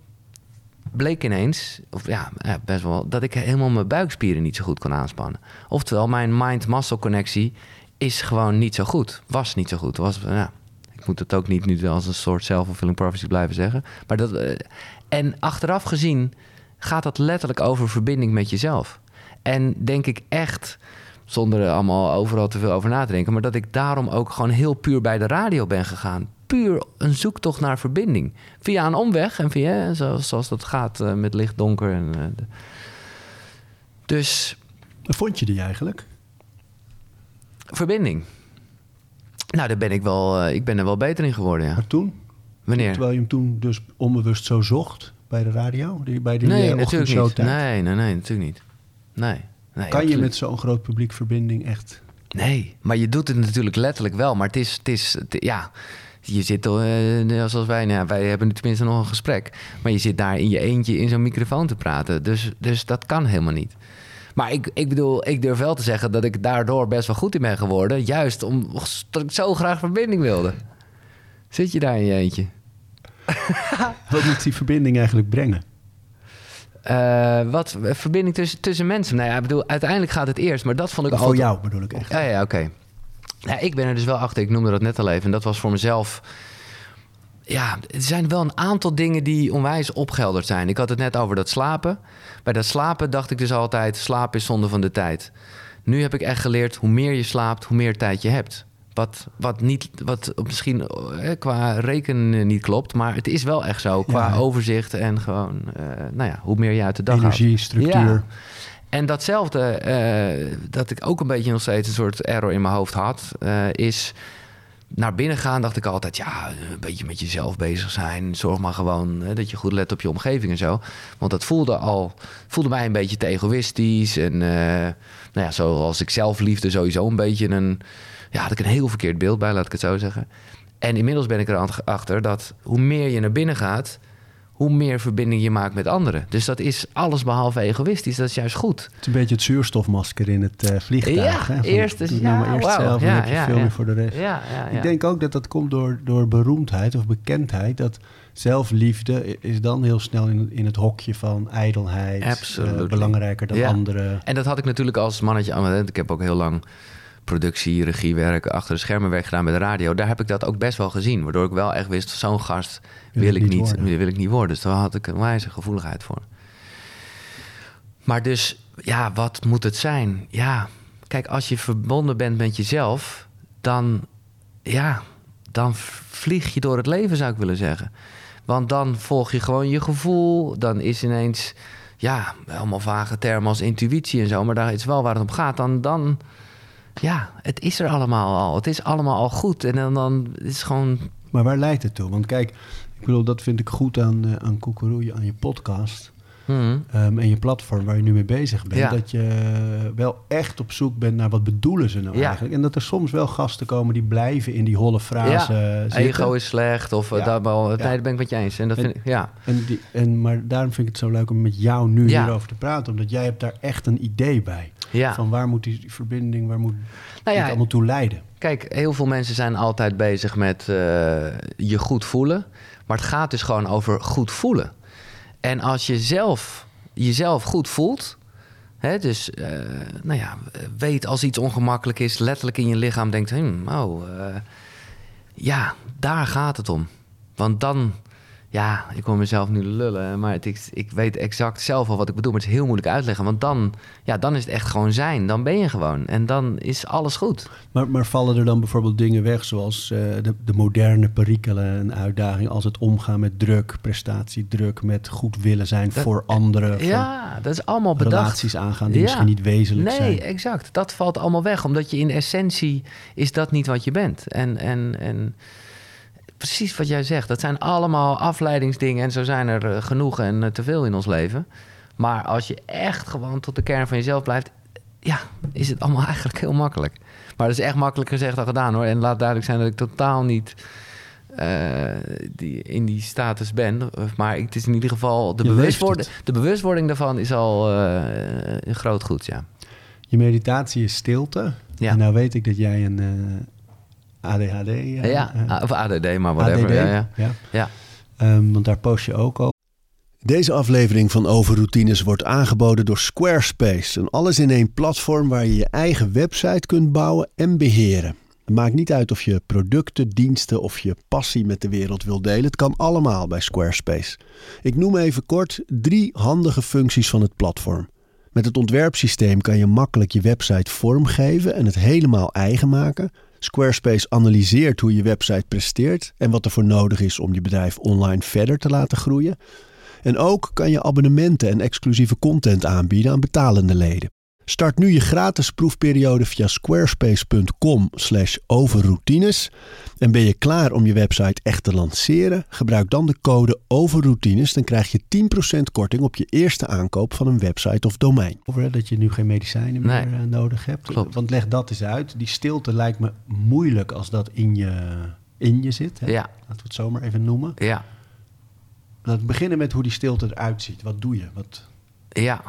bleek ineens, of ja, ja, best wel, dat ik helemaal mijn buikspieren niet zo goed kon aanspannen. Oftewel, mijn mind-muscle connectie is gewoon niet zo goed. Was niet zo goed. Was, ja, ik moet het ook niet nu als een soort self-fulfilling prophecy blijven zeggen. Maar dat, eh, en achteraf gezien gaat dat letterlijk over verbinding met jezelf. En denk ik echt, zonder er allemaal overal te veel over na te denken... maar dat ik daarom ook gewoon heel puur bij de radio ben gegaan. Puur een zoektocht naar verbinding. Via een omweg en via, zoals, zoals dat gaat eh, met licht, donker. En, eh, de- Dus Vond je die eigenlijk? verbinding. Nou, daar ben ik wel, eh, ik ben er wel beter in geworden, ja. Maar toen? Wanneer? Terwijl je hem toen dus onbewust zo zocht bij de radio? Die, bij die Nee, natuurlijk niet. Nee, nee, nee, natuurlijk niet. Nee. nee Kan je met zo'n groot publiek verbinding echt Nee, maar je doet het natuurlijk letterlijk wel. Maar het is, het is het- ja, je zit, eh, zoals wij, nou, wij hebben nu tenminste nog een gesprek. Maar je zit daar in je eentje in zo'n microfoon te praten. Dus, dus dat kan helemaal niet. Maar ik, ik bedoel, ik durf wel te zeggen dat ik daardoor best wel goed in ben geworden. Juist omdat ik zo graag verbinding wilde. Zit je daar in je eentje? Wat moet die verbinding eigenlijk brengen? Eh, wat eh, verbinding tussen, tussen mensen? Nou ja, ik bedoel, uiteindelijk gaat het eerst, maar dat vond ik altijd... jou bedoel ik echt. Ja, ja, oké. Ja, ik ben er dus wel achter. Ik noemde dat net al even. En dat was voor mezelf... Ja, er zijn wel een aantal dingen die onwijs opgehelderd zijn. Ik had het net over dat slapen. Bij dat slapen dacht ik dus altijd... slapen is zonde van de tijd. Nu heb ik echt geleerd... hoe meer je slaapt, hoe meer tijd je hebt. Wat, wat, niet, wat misschien eh, qua rekenen niet klopt... maar het is wel echt zo. Qua Ja. overzicht en gewoon... eh, nou ja, hoe meer je uit de dag. Energie, structuur. Ja. En datzelfde, eh, dat ik ook een beetje nog steeds een soort error in mijn hoofd had, eh, is naar binnen gaan. Dacht ik altijd, ja, een beetje met jezelf bezig zijn. Zorg maar gewoon dat je goed let op je omgeving en zo. Want dat voelde al, voelde mij een beetje te egoïstisch. En eh, nou ja, zoals ik zelfliefde sowieso een beetje een, ja, had ik een heel verkeerd beeld bij, laat ik het zo zeggen. En inmiddels ben ik erachter dat hoe meer je naar binnen gaat, hoe meer verbinding je maakt met anderen. Dus dat is alles behalve egoïstisch. Dat is juist goed. Het is een beetje het zuurstofmasker in het eh, vliegtuig. Ja, hè? Eerst is- nou ja, eerst wauw. zelf en Ja, heb je ja, veel ja. meer voor de rest. Ik denk ook dat dat komt door, door beroemdheid of bekendheid. Dat zelfliefde is dan heel snel in, in het hokje van ijdelheid. Eh, belangrijker dan anderen. En dat had ik natuurlijk als mannetje Ik heb ook heel lang productie, regiewerk, achter de schermen werk gedaan bij de radio. Daar heb ik dat ook best wel gezien. Waardoor ik wel echt wist, zo'n gast Wil wil, ik niet, worden. wil ik niet worden. Dus daar had ik een wijze gevoeligheid voor. Maar dus, ja, wat moet het zijn? Ja, kijk, als je verbonden bent met jezelf, dan, ja, dan vlieg je door het leven, zou ik willen zeggen. Want dan volg je gewoon je gevoel. Dan is ineens, ja, allemaal vage termen als intuïtie en zo. Maar daar is wel waar het om gaat. Dan, dan ja, het is er allemaal al. Het is allemaal al goed. En dan, dan is het gewoon, Maar waar leidt het toe? Want kijk, ik bedoel, dat vind ik goed aan, eh aan Koekeroe, aan je podcast. hmm, ehm, en je platform waar je nu mee bezig bent. Ja. Dat je wel echt op zoek bent naar wat bedoelen ze nou Ja. eigenlijk. En dat er soms wel gasten komen die blijven in die holle frase Ja, zitten. ego is slecht. Of ja. daar wel, nee, dat ben ik met je eens. En dat En- vind ik, ja. En die, en, maar daarom vind ik het zo leuk om met jou nu hierover te praten. Omdat jij hebt daar echt een idee bij. Ja. Van waar moet die verbinding, waar moet Nou het allemaal toe leiden? Kijk, heel veel mensen zijn altijd bezig met eh, je goed voelen. Maar het gaat dus gewoon over goed voelen. En als je zelf jezelf goed voelt. Hè, dus, eh, nou ja, weet als iets ongemakkelijk is, letterlijk in je lichaam denkt: hm, oh, eh, ja, daar gaat het om. Want dan, ja, ik hoor mezelf nu lullen, maar het, ik, ik weet exact zelf al wat ik bedoel, maar het is heel moeilijk uitleggen. Want dan, ja, dan is het echt gewoon zijn. Dan ben je gewoon. En dan is alles goed. Maar, maar vallen er dan bijvoorbeeld dingen weg, zoals eh, de, de moderne perikelen en uitdaging als het omgaan met druk, prestatiedruk, met goed willen zijn Dat- voor anderen, voor Ja, dat is allemaal bedacht. relaties aangaan die Ja. misschien niet wezenlijk nee, zijn. exact. Dat valt allemaal weg. Omdat je in essentie is dat niet wat je bent. En, en, en precies wat jij zegt. Dat zijn allemaal afleidingsdingen. En zo zijn er eh, genoeg en eh, te veel in ons leven. Maar als je echt gewoon tot de kern van jezelf blijft... Ja, is het allemaal eigenlijk heel makkelijk. Maar dat is echt makkelijk gezegd dan gedaan hoor. En laat duidelijk zijn dat ik totaal niet... eh, die, in die status ben. Maar het is in ieder geval de, bewustwording, de bewustwording daarvan is al een groot goed, ja. Je meditatie is stilte. Ja. En nou weet ik dat jij een ADHD... ja, of ADD, maar whatever. ADD, Ja, ja. ja. ja. Ehm, want daar post je ook al. Deze aflevering van Overroutines wordt aangeboden door Squarespace. Een alles-in-één platform waar je je eigen website kunt bouwen en beheren. Het maakt niet uit of je producten, diensten of je passie met de wereld wil delen. Het kan allemaal bij Squarespace. Ik noem even kort drie handige functies van het platform. Met het ontwerpsysteem kan je makkelijk je website vormgeven en het helemaal eigen maken. Squarespace analyseert hoe je website presteert en wat er voor nodig is om je bedrijf online verder te laten groeien. En ook kan je abonnementen en exclusieve content aanbieden aan betalende leden. Start nu je gratis proefperiode via squarespace.com slash overroutines. En ben je klaar om je website echt te lanceren? Gebruik dan de code overroutines. Dan krijg je 10% korting op je eerste aankoop van een website of domein. Over dat je nu geen medicijnen meer Nee. eh, nodig hebt. Klopt. Want leg dat eens uit. Die stilte lijkt me moeilijk als dat in je, in je zit. Hè? Ja. Laten we het zo maar even noemen. Ja, Laten we beginnen met hoe die stilte eruit ziet. Wat doe je? Wat... Ja,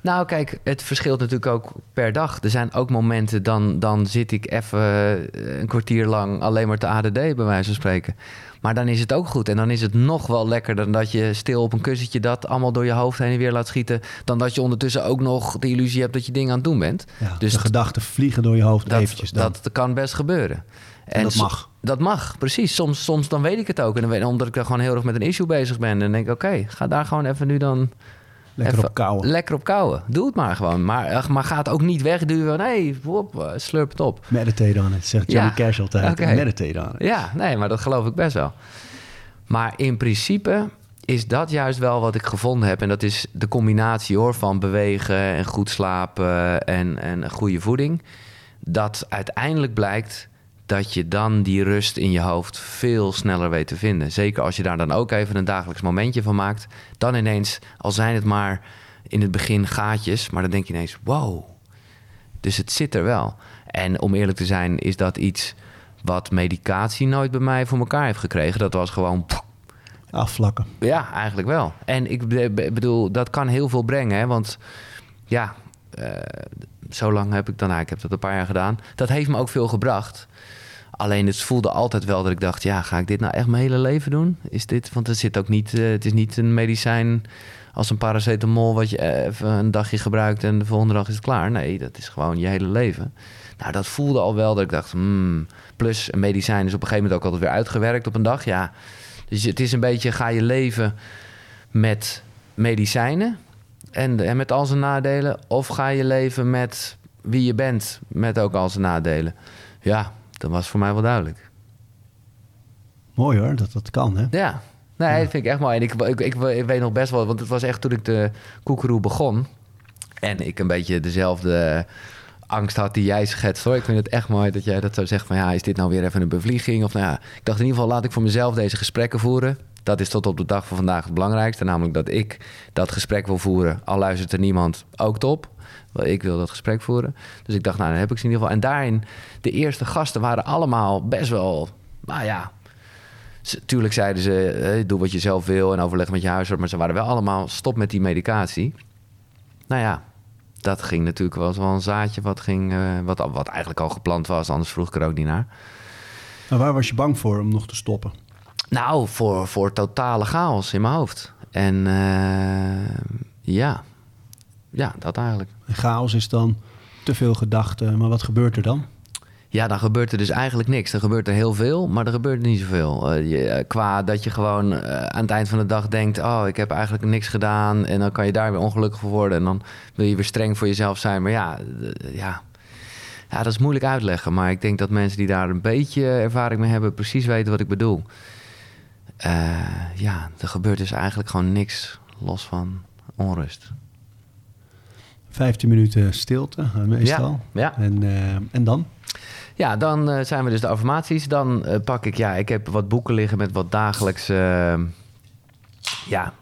nou kijk, het verschilt natuurlijk ook per dag. Er zijn ook momenten, dan, dan zit ik even eh, een kwartier lang alleen maar te ADD, bij wijze van spreken. Maar dan is het ook goed. En dan is het nog wel lekkerder dat je stil op een kussentje dat allemaal door je hoofd heen en weer laat schieten. Dan dat je ondertussen ook nog de illusie hebt dat je dingen aan het doen bent. Ja, Dus de gedachten vliegen door je hoofd dat, eventjes dan. dat kan best gebeuren. En dat mag. Dat mag, precies. Soms, soms dan weet ik het ook. En dan weet, omdat ik dan gewoon heel erg met een issue bezig ben. En dan denk ik, oké, ga daar gewoon even nu dan Lekker op kouwen. Lekker op kouwen. Doe het maar gewoon. Maar, maar ga het ook niet wegduwen. Nee, wop, eh, slurp het op. Meditate on it, zegt Johnny Ja. Cash altijd. Oké. Meditate on it. Ja, nee, maar dat geloof ik best wel. Maar in principe is dat juist wel wat ik gevonden heb. En dat is de combinatie hoor, van bewegen en goed slapen en, en goede voeding. Dat uiteindelijk blijkt dat je dan die rust in je hoofd veel sneller weet te vinden. Zeker als je daar dan ook even een dagelijks momentje van maakt. Dan ineens, al zijn het maar in het begin gaatjes, maar dan denk je ineens, wow. Dus het zit er wel. En om eerlijk te zijn, is dat iets wat medicatie nooit bij mij voor elkaar heeft gekregen. Dat was gewoon, Afvlakken. ja, eigenlijk wel. En ik be- be- bedoel, dat kan heel veel brengen. Hè? Want ja, eh, zo lang heb ik dan, nou, ik heb dat een paar jaar gedaan. Dat heeft me ook veel gebracht. Alleen het voelde altijd wel dat ik dacht, ja, ga ik dit nou echt mijn hele leven doen? Is dit, want het zit ook niet, eh, het is niet een medicijn als een paracetamol wat je even een dagje gebruikt en de volgende dag is het klaar. Nee, dat is gewoon je hele leven. Nou, dat voelde al wel dat ik dacht, hmm. plus een medicijn is op een gegeven moment ook altijd weer uitgewerkt op een dag. Ja, dus het is een beetje, ga je leven met medicijnen en, en met al zijn nadelen? Of ga je leven met wie je bent, met ook al zijn nadelen? Ja, dat was voor mij wel duidelijk. Mooi hoor, dat dat kan hè. Ja, nee, dat vind ik echt mooi. En ik, ik, ik, ik weet nog best wel, want het was echt toen ik de koekeroe begon... en ik een beetje dezelfde angst had die jij schetst hoor. Ik vind het echt mooi dat jij dat zo zegt van... ja, is dit nou weer even een bevlieging? Of nou ja, ik dacht in ieder geval, laat ik voor mezelf deze gesprekken voeren. Dat is tot op de dag van vandaag het belangrijkste. Namelijk dat ik dat gesprek wil voeren. Al luistert er niemand, ook top. Wel, Ik wil dat gesprek voeren. Dus ik dacht, nou, dan heb ik ze in ieder geval. En daarin, de eerste gasten waren allemaal best wel... nou ja, ze- Tuurlijk zeiden ze, eh, doe wat je zelf wil en overleg met je huisarts. Maar ze waren wel allemaal, stop met die medicatie. Nou ja, dat ging natuurlijk wel wel een zaadje wat, ging, eh, wat, wat eigenlijk al geplant was. Anders vroeg ik er ook niet naar. Maar waar was je bang voor om nog te stoppen? Nou, voor, voor totale chaos in mijn hoofd. En eh, ja. Ja, dat eigenlijk. En chaos is dan te veel gedachten, maar wat gebeurt er dan? Ja, dan gebeurt er dus eigenlijk niks. Er gebeurt er heel veel, maar er gebeurt niet zoveel. Eh, je, eh, qua dat je gewoon eh, aan het eind van de dag denkt... oh, ik heb eigenlijk niks gedaan. En dan kan je daar weer ongelukkig voor worden. En dan wil je weer streng voor jezelf zijn. Maar ja, ja. ja, dat is moeilijk uitleggen. Maar ik denk dat mensen die daar een beetje ervaring mee hebben... precies weten wat ik bedoel. Ja, er gebeurt dus eigenlijk gewoon niks los van onrust. 15 minuten stilte, eh, meestal. Ja, ja. En, eh, en dan? Ja, dan eh, zijn we dus de affirmaties. Dan pak ik, ja, ik heb wat boeken liggen met wat dagelijks. ja,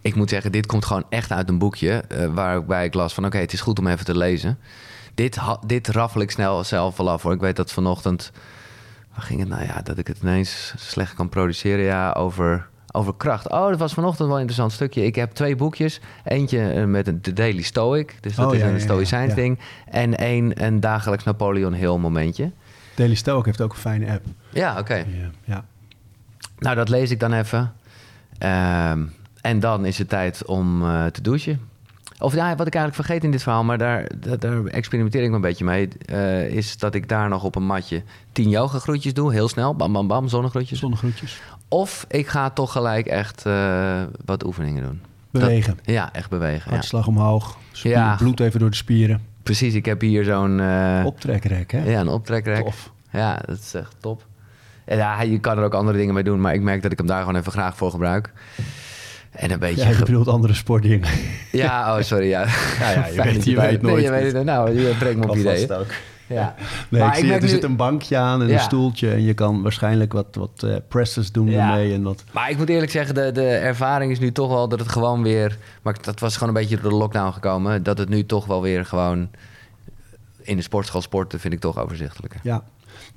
ik moet zeggen, dit komt gewoon echt uit een boekje. waarbij ik las van, oké, het is goed om even te lezen. Dit, dit raffel ik snel zelf wel af hoor. Ik weet dat vanochtend. Waar ging het nou ja? Dat ik het ineens slecht kan produceren. Ja, over, over kracht. Oh, dat was vanochtend wel een interessant stukje. Ik heb twee boekjes. Eentje eh, met een The Daily Stoic. Dus dat Oh, is ja, een stoïcijns ding. En één een dagelijks Napoleon Hill momentje. Daily Stoic heeft ook een fijne app. Ja, oké. Ja. ja. Nou, dat lees ik dan even. Ehm, en dan is het tijd om eh, te douchen. Of ja, wat ik eigenlijk vergeet in dit verhaal, maar daar, daar, daar experimenteer ik me een beetje mee, eh, is dat ik daar nog op een matje tien yoga groetjes doe, heel snel, bam bam bam, zonnegroetjes. Zonnegroetjes. Of ik ga toch gelijk echt eh, wat oefeningen doen. Bewegen. Dat- ja, echt bewegen. Ja. Hartslag omhoog. Spier, Ja. Bloed even door de spieren. Precies, ik heb hier zo'n eh, Optrekrek, hè? ja, een optrekrek. Tof. Ja, dat is echt top. En ja, je kan er ook andere dingen mee doen, maar ik merk dat ik hem daar gewoon even graag voor gebruik. En een beetje... Ja, je bedoelt andere sportdingen. Ja, oh, sorry, ja. Ja, ja, je Fijn weet- je bij- weet Nee, nooit. je weet het, nou, je brengt me op ideeën. Ja. Nee, Maar ik ik zie, merk er nu- zit een bankje aan en Ja. een stoeltje. En je kan waarschijnlijk wat, wat eh, presses doen Ja. ermee. En wat, Maar ik moet eerlijk zeggen, de, de ervaring is nu toch wel dat het gewoon weer... Maar dat was gewoon een beetje door de lockdown gekomen. Dat het nu toch wel weer gewoon... In de sportschool sporten vind ik toch overzichtelijker. ja.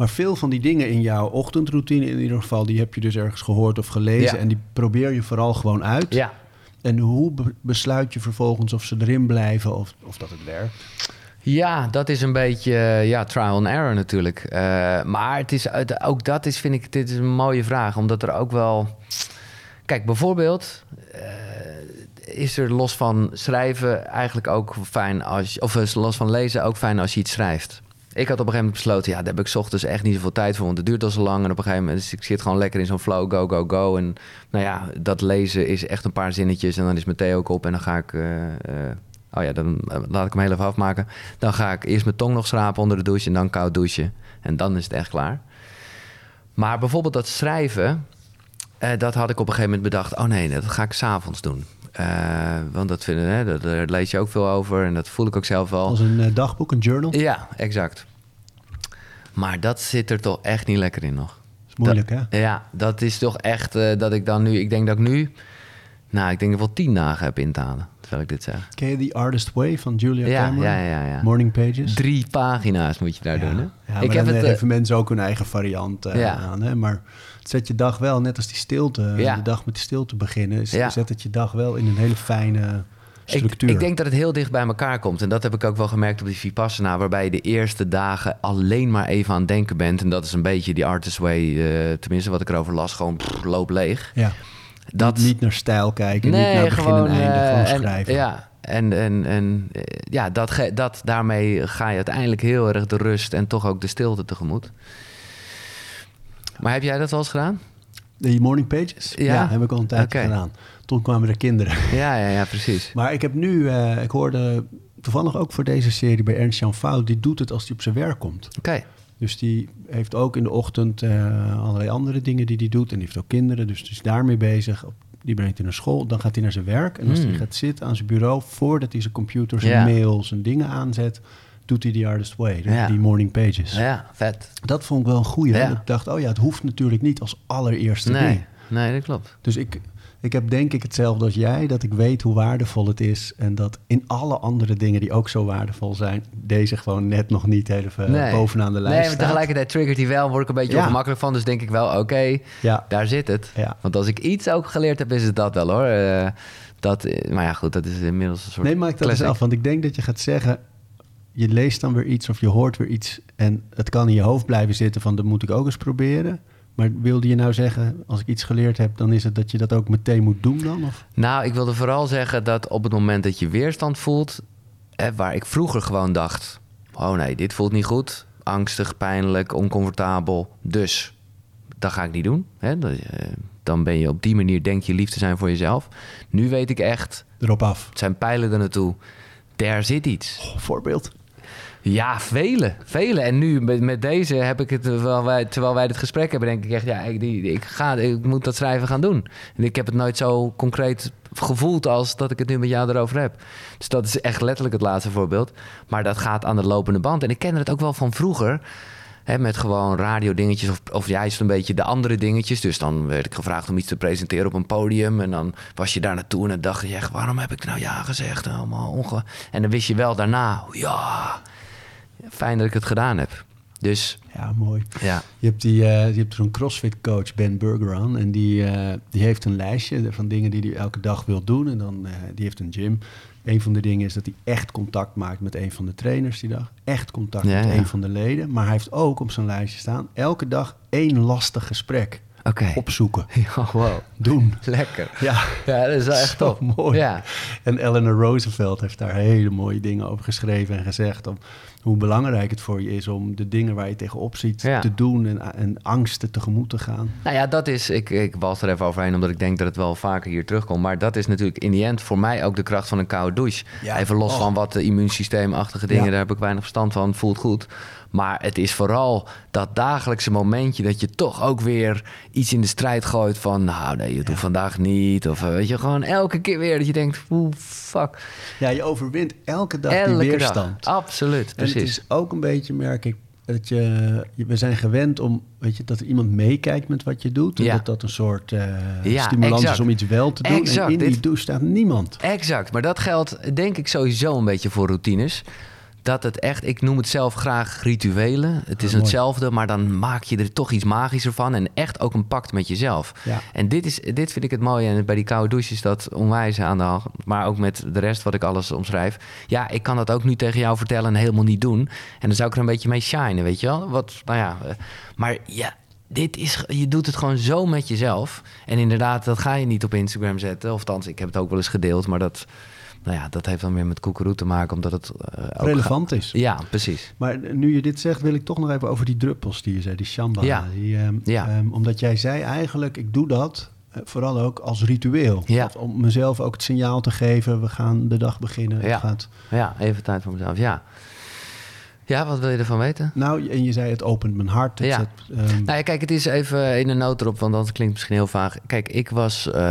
Maar veel van die dingen in jouw ochtendroutine in ieder geval... die heb je dus ergens gehoord of gelezen. Ja. En die probeer je vooral gewoon uit. Ja. En hoe be- besluit je vervolgens of ze erin blijven of, of dat het werkt? Ja, dat is een beetje eh, ja, trial and error natuurlijk. Eh, maar het is, ook dat is, vind ik, dit is een mooie vraag. Omdat er ook wel... Kijk, bijvoorbeeld... eh, is er los van schrijven eigenlijk ook fijn als... Of is los van lezen ook fijn als je iets schrijft. Ik had op een gegeven moment besloten... Ja, daar heb ik ochtends echt niet zoveel tijd voor. Want het duurt al zo lang. En op een gegeven moment... Dus ik zit gewoon lekker in zo'n flow. Go, go, go. En nou ja, dat lezen is echt een paar zinnetjes. En dan is mijn thee ook op. En dan ga ik... eh, eh, Oh ja, dan eh, laat ik hem heel even afmaken. Dan ga ik eerst mijn tong nog schrapen onder de douche en dan koud douchen. En dan is het echt klaar. Maar bijvoorbeeld dat schrijven, dat had ik op een gegeven moment bedacht. Oh nee, dat ga ik s'avonds doen. Eh, want dat vinden, hè, dat, daar lees je ook veel over en dat voel ik ook zelf wel. Als een eh, dagboek, een journal? Ja, exact. Maar dat zit er toch echt niet lekker in nog. is moeilijk, hè? Ja, dat is toch echt eh, dat ik dan nu... Ik denk dat ik nu... Nou, ik denk dat ik wel tien dagen heb in te halen, terwijl ik dit zeg. Ken je The Artist Way van Julia Ja, Cameron? ja, ja, ja. Morning Pages? Drie pagina's moet je daar doen, hè? Ja, ik heb het... geven mensen ook hun eigen variant aan. Hè? Maar zet je dag wel, net als die stilte, Ja. de dag met die stilte beginnen, zet het je dag wel in een hele fijne Ik, structuur. ik denk dat het heel dicht bij elkaar komt. En dat heb ik ook wel gemerkt op die Vipassana... waarbij je de eerste dagen alleen maar even aan het denken bent. En dat is een beetje die artist way, eh, tenminste wat ik erover las... gewoon pff, loop leeg. ja. Dat, Niet, niet naar stijl kijken, niet naar begin en einde, eh, gewoon en- schrijven. Ja, en, en, en eh, ja, dat, dat, daarmee ga je uiteindelijk heel erg de rust... en toch ook de stilte tegemoet. Maar heb jij dat wel eens gedaan? Die morning pages? Ja? heb ik al een tijdje gedaan. Toen kwamen er kinderen. Ja, ja, ja, precies. Maar ik heb nu, eh, ik hoorde toevallig ook voor deze serie bij Ernst-Jan Fout, die doet het als hij op zijn werk komt. Oké, Dus die heeft ook in de ochtend eh, allerlei andere dingen die hij doet. En die heeft ook kinderen, dus die is daarmee bezig. Die brengt hij naar school, dan gaat hij naar zijn werk. En als Hmm. hij gaat zitten aan zijn bureau, voordat hij zijn computer, zijn Ja. mails en dingen aanzet, doet hij die Artist Way, Ja. die morning pages. ja, vet. Dat vond ik wel een goeie. Ja. Ik dacht, oh ja, het hoeft natuurlijk niet als allereerste Nee, ding. nee, dat klopt. Dus ik, ik heb denk ik hetzelfde als jij, dat ik weet hoe waardevol het is. En dat in alle andere dingen die ook zo waardevol zijn, deze gewoon net nog niet even bovenaan de lijst Nee, maar staat. tegelijkertijd triggert hij wel, word ik een beetje Ja. ongemakkelijk van. Dus denk ik wel, oké, Ja. daar zit het. Ja. Want als ik iets ook geleerd heb, is het dat wel hoor. Eh, dat, eh, maar ja, goed, dat is inmiddels een soort Nee, maak dat eens af. Want ik denk dat je gaat zeggen... je leest dan weer iets of je hoort weer iets... en het kan in je hoofd blijven zitten van... dat moet ik ook eens proberen. Maar wilde je nou zeggen... als ik iets geleerd heb... dan is het dat je dat ook meteen moet doen dan? Of? Nou, ik wilde vooral zeggen dat op het moment dat je weerstand voelt... Eh, waar ik vroeger gewoon dacht... oh nee, dit voelt niet goed. Angstig, pijnlijk, oncomfortabel. Dus, dat ga ik niet doen. Hè? Eh, dan ben je op die manier, denk je lief te zijn voor jezelf. Nu weet ik echt, Erop af. het zijn pijlen er naartoe. Daar zit iets. Oh, voorbeeld. Ja, vele, vele. En nu met, met deze heb ik het, terwijl wij, terwijl wij dit gesprek hebben, denk ik echt, ja, ik, die, ik, ga, ik moet dat schrijven gaan doen. En ik heb het nooit zo concreet gevoeld als dat ik het nu met jou erover heb. Dus dat is echt letterlijk het laatste voorbeeld. Maar dat gaat aan de lopende band. En ik ken het ook wel van vroeger. Met gewoon radiodingetjes of, of juist een beetje de andere dingetjes. Dus dan werd ik gevraagd om iets te presenteren op een podium. En dan was je daar naartoe en dan dacht je echt... waarom heb ik nou ja gezegd? Allemaal onge... En dan wist je wel daarna... ja, fijn dat ik het gedaan heb. Dus Ja, mooi. ja, Je hebt, die, eh, je hebt zo'n CrossFit coach, Ben Bergeron. En die, eh, die heeft een lijstje van dingen die hij elke dag wil doen. En dan, eh, die heeft een gym. Een van de dingen is dat hij echt contact maakt met een van de trainers die dag. Echt contact Ja, met ja. een van de leden. Maar hij heeft ook op zijn lijstje staan... elke dag één lastig gesprek opzoeken. Ja, wow. Doen. Lekker. Ja, Ja, dat is wel echt top. mooi. Ja, En Eleanor Roosevelt heeft daar hele mooie dingen over geschreven en gezegd. Om, hoe belangrijk het voor je is om de dingen waar je tegenop ziet Ja. te doen en, en angsten tegemoet te gaan. Nou ja, dat is, ik, ik was er even overheen omdat ik denk dat het wel vaker hier terugkomt. Maar dat is natuurlijk in die end voor mij ook de kracht van een koude douche. Ja. Even los Oh. van wat de immuunsysteemachtige dingen, daar heb ik weinig verstand van, voelt goed. Maar het is vooral dat dagelijkse momentje dat je toch ook weer iets in de strijd gooit van, nou nee, je doet vandaag niet. Of eh, weet je, gewoon elke keer weer dat je denkt, oeh, fuck. Ja, je overwint elke dag Elke die dag. weerstand. Absoluut, En precies. het is ook een beetje, merk ik, dat je, we zijn gewend om, weet je, dat er iemand meekijkt met wat je doet. En Ja. dat dat een soort Ja, stimulans exact. is om iets wel te doen. Exact, En in die douche staat niemand. Exact, maar dat geldt denk ik sowieso een beetje voor routines. Dat het echt, ik noem het zelf graag rituelen. Het is mooi. hetzelfde, maar dan maak je er toch iets magischer van. En echt ook een pact met jezelf. Ja. En dit, is, dit vind ik het mooie. En bij die koude douches is dat onwijs aan de hand. Maar ook met de rest wat ik alles omschrijf. Ja, ik kan dat ook nu tegen jou vertellen en helemaal niet doen. En dan zou ik er een beetje mee shinen, weet je wel. Wat, nou ja, eh, maar ja, dit is, je doet het gewoon zo met jezelf. En inderdaad, dat ga je niet op Instagram zetten. Of althans, ik heb het ook wel eens gedeeld. Maar dat, nou ja, dat heeft dan weer met koekeroe te maken. Omdat het eh, ook Relevant is. Ja, precies. Maar nu je dit zegt, wil ik toch nog even over die druppels die je zei, die shambhala. Ja. Die, ehm, Ja. ehm, omdat jij zei eigenlijk, ik doe dat eh, vooral ook als ritueel. Ja. Om mezelf ook het signaal te geven, we gaan de dag beginnen. Ja. gaat, Ja, even tijd voor mezelf. Ja. Ja, wat wil je ervan weten? nou, en je zei het opent mijn hart. Het Ja. zet, ehm, Nou ja, kijk, het is even in een noot erop, want dat klinkt misschien heel vaag. Kijk, ik was eh,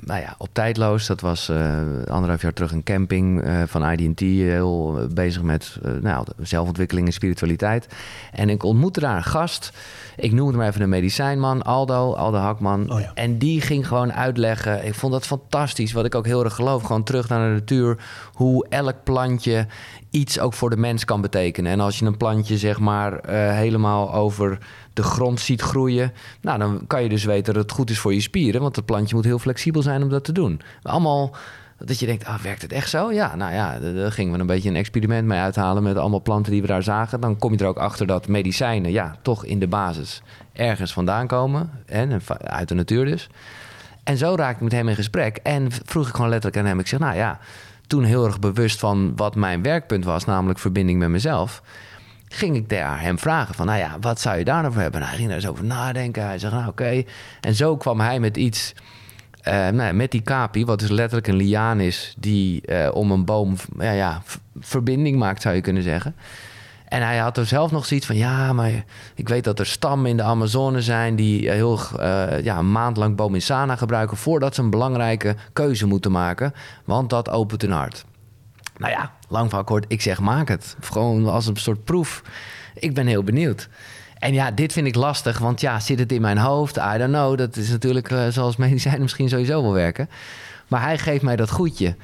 nou ja, op tijdloos. Dat was eh, anderhalf jaar terug een camping eh, van IDT. Heel bezig met nou, zelfontwikkeling en spiritualiteit. En ik ontmoette daar een gast. Ik noem het maar even een medicijnman, Aldo, Aldo Hakman. Oh ja. En die ging gewoon uitleggen. Ik vond dat fantastisch, wat ik ook heel erg geloof. Gewoon terug naar de natuur. Hoe elk plantje iets ook voor de mens kan betekenen. En als je een plantje zeg maar eh, helemaal over de grond ziet groeien... nou, dan kan je dus weten dat het goed is voor je spieren... want het plantje moet heel flexibel zijn om dat te doen. Allemaal dat je denkt, ah, werkt het echt zo? Ja, nou ja, daar gingen we een beetje een experiment mee uithalen... met allemaal planten die we daar zagen. Dan kom je er ook achter dat medicijnen, ja, toch in de basis... ergens vandaan komen, en uit de natuur dus... En zo raakte ik met hem in gesprek. En vroeg ik gewoon letterlijk aan hem. Ik zeg, nou ja, toen heel erg bewust van wat mijn werkpunt was, namelijk verbinding met mezelf. Ging ik daar hem vragen van, nou ja, wat zou je daar nou voor hebben? Nou, hij ging daar eens over nadenken. Hij zegt, nou oké. En zo kwam hij met iets, eh, nou, met die kapi, wat dus letterlijk een liaan is, die eh, om een boom, ja, ja, verbinding maakt, zou je kunnen zeggen. En hij had er zelf nog zoiets van: ja, maar ik weet dat er stammen in de Amazone zijn die eh, heel eh, ja, een maand lang Bominsana gebruiken voordat ze een belangrijke keuze moeten maken, want dat opent hun hart. Nou ja, lang verhaal kort, ik zeg maak het. Gewoon als een soort proef. Ik ben heel benieuwd. En ja, dit vind ik lastig, want ja, zit het in mijn hoofd? I don't know. Dat is natuurlijk eh, zoals medicijnen misschien sowieso wel werken. Maar hij geeft mij dat goedje.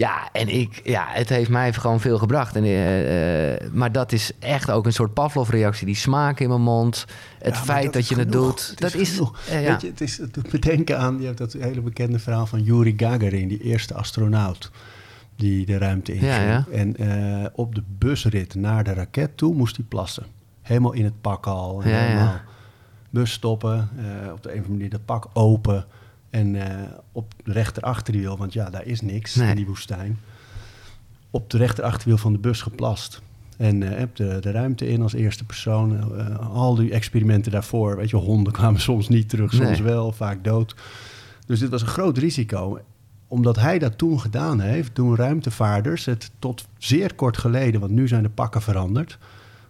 Ja, en ik, ja, het heeft mij gewoon veel gebracht. En, eh, eh, maar dat is echt ook een soort Pavlov-reactie. Die smaak in mijn mond. Het Ja, feit dat, je het doet. Het dat is. ja. Weet je, het, is, het doet me denken aan je hebt dat hele bekende verhaal van Yuri Gagarin, die eerste astronaut die de ruimte inging. Ja, ja. En eh, op de busrit naar de raket toe moest hij plassen. Helemaal in het pak al. Helemaal bus stoppen, op de een of andere manier dat pak open. En eh, op de rechterachterwiel, want ja, daar is niks Nee. in die woestijn. Op de rechterachterwiel van de bus geplast. En eh, heb de, de ruimte in als eerste persoon. Eh, al die experimenten daarvoor. Weet je, honden kwamen soms niet terug, soms Nee. wel, vaak dood. Dus dit was een groot risico. Omdat hij dat toen gedaan heeft, doen ruimtevaarders het tot zeer kort geleden, want nu zijn de pakken veranderd.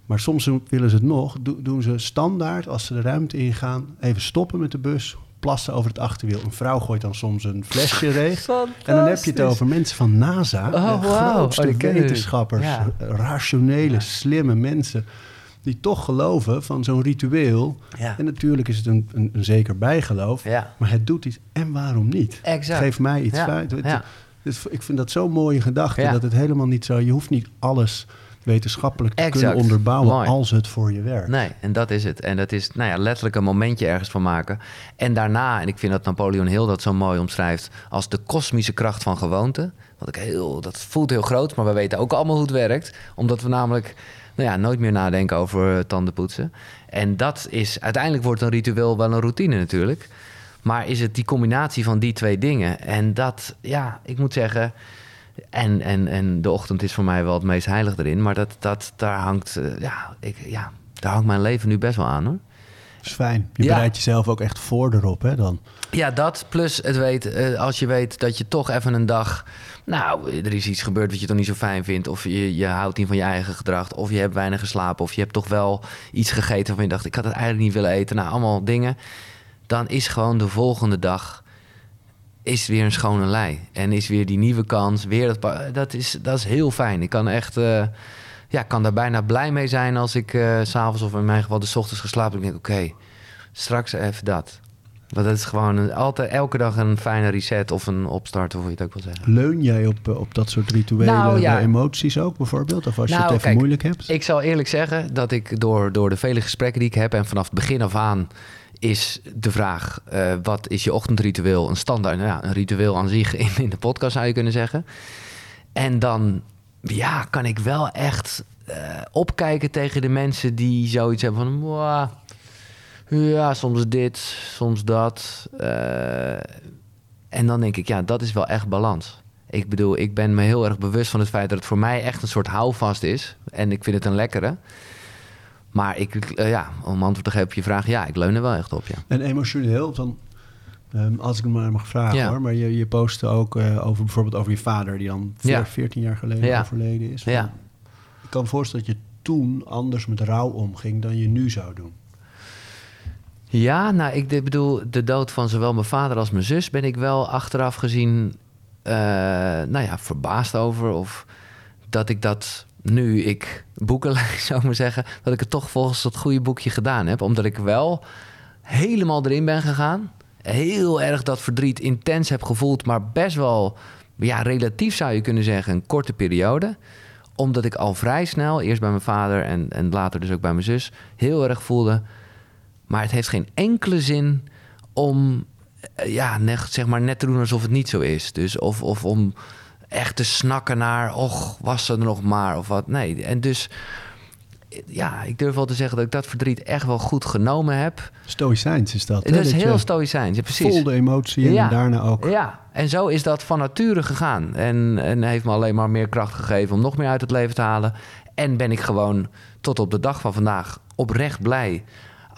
Maar soms willen ze het nog, do- doen ze standaard als ze de ruimte ingaan, even stoppen met de bus, plassen over het achterwiel. Een vrouw gooit dan soms een flesje leeg. En dan heb je het over mensen van NASA, Oh, de Oh, wetenschappers, Ja. rationele, slimme mensen, die toch geloven van zo'n ritueel. Ja. En natuurlijk is het een, een, een zeker bijgeloof, Ja. maar het doet iets. En waarom niet? Exact. Geef mij iets het- ik vind dat zo'n mooie gedachte, dat het helemaal niet zo... Je hoeft niet alles wetenschappelijk te Exact. kunnen onderbouwen Mooi. als het voor je werkt. Nee, en dat is het. En dat is nou ja, letterlijk een momentje ergens van maken. En daarna, en ik vind dat Napoleon Hill dat zo mooi omschrijft... als de kosmische kracht van gewoonte. Wat ik heel, dat voelt heel groot, maar we weten ook allemaal hoe het werkt. Omdat we namelijk nou ja, nooit meer nadenken over tandenpoetsen. En dat is, uiteindelijk wordt een ritueel wel een routine natuurlijk. Maar is het die combinatie van die twee dingen? En dat, ja, ik moet zeggen... En, en, en de ochtend is voor mij wel het meest heilig erin. Maar dat, dat, daar, hangt, eh, ja, ik, ja, daar hangt mijn leven nu best wel aan hoor. Dat is fijn. Je Ja. bereidt jezelf ook echt voor erop, hè, dan. Ja, dat plus het weet, eh, als je weet dat je toch even een dag... Nou, er is iets gebeurd wat je toch niet zo fijn vindt... of je, je houdt niet van je eigen gedrag... of je hebt weinig geslapen... of je hebt toch wel iets gegeten waarvan je dacht... ik had het eigenlijk niet willen eten. Nou, allemaal dingen. Dan is gewoon de volgende dag... is weer een schone lei. En is weer die nieuwe kans. Weer dat, dat, is, dat is heel fijn. Ik kan echt... eh, ja, kan daar bijna blij mee zijn als ik eh, s s'avonds of in mijn geval de ochtends geslapen heb. Ik denk, oké, straks even dat. Want dat is gewoon een- altijd elke dag een fijne reset of een opstart, of hoe je het ook wil zeggen. Leun jij op, eh, op dat soort rituelen Nou, ja. emoties ook, bijvoorbeeld? Of als je Nou, het even kijk, moeilijk hebt? Ik zal eerlijk zeggen dat ik door, door de vele gesprekken die ik heb en vanaf het begin af aan is de vraag: eh, wat is je ochtendritueel? Een standaard, nou ja, een ritueel aan zich in, in de podcast zou je kunnen zeggen. En dan ja, kan ik wel echt eh, opkijken tegen de mensen die zoiets hebben van. "Mwah, ja, soms dit, soms dat. Eh, en dan denk ik, ja, dat is wel echt balans. Ik bedoel, ik ben me heel erg bewust van het feit dat het voor mij echt een soort houvast is. En ik vind het een lekkere. Maar ik, eh, ja, om antwoord te geven op je vraag, ja, ik leun er wel echt op, ja. En emotioneel, dan, ehm, als ik het maar mag vragen Ja. hoor. Maar je, je postte ook eh, over bijvoorbeeld over je vader, die dan Ja. 14 jaar geleden Ja. overleden is. Ja. Ik kan me voorstellen dat je toen anders met rouw omging dan je nu zou doen. Ja, nou, ik bedoel, de dood van zowel mijn vader als mijn zus ben ik wel achteraf gezien, eh, nou ja, verbaasd over. Of dat ik dat nu ik boeken zou ik maar zeggen, dat ik het toch volgens dat goede boekje gedaan heb. Omdat ik wel helemaal erin ben gegaan. Heel erg dat verdriet intens heb gevoeld, maar best wel, ja, relatief zou je kunnen zeggen, een korte periode omdat ik al vrij snel, eerst bij mijn vader en, en later dus ook bij mijn zus, heel erg voelde. Maar het heeft geen enkele zin om eh, ja, net, zeg maar net te doen alsof het niet zo is. Dus of, of om echt te snakken naar, och, was er nog maar of wat. Nee, en dus ja, ik durf wel te zeggen dat ik dat verdriet echt wel goed genomen heb. Stoïcijns is dat. hè? Het is Dat heel stoïcijns, ja, precies. Vol de emotie en Ja. daarna ook. Ja, en zo is dat van nature gegaan. En, en heeft me alleen maar meer kracht gegeven om nog meer uit het leven te halen. En ben ik gewoon tot op de dag van vandaag oprecht blij.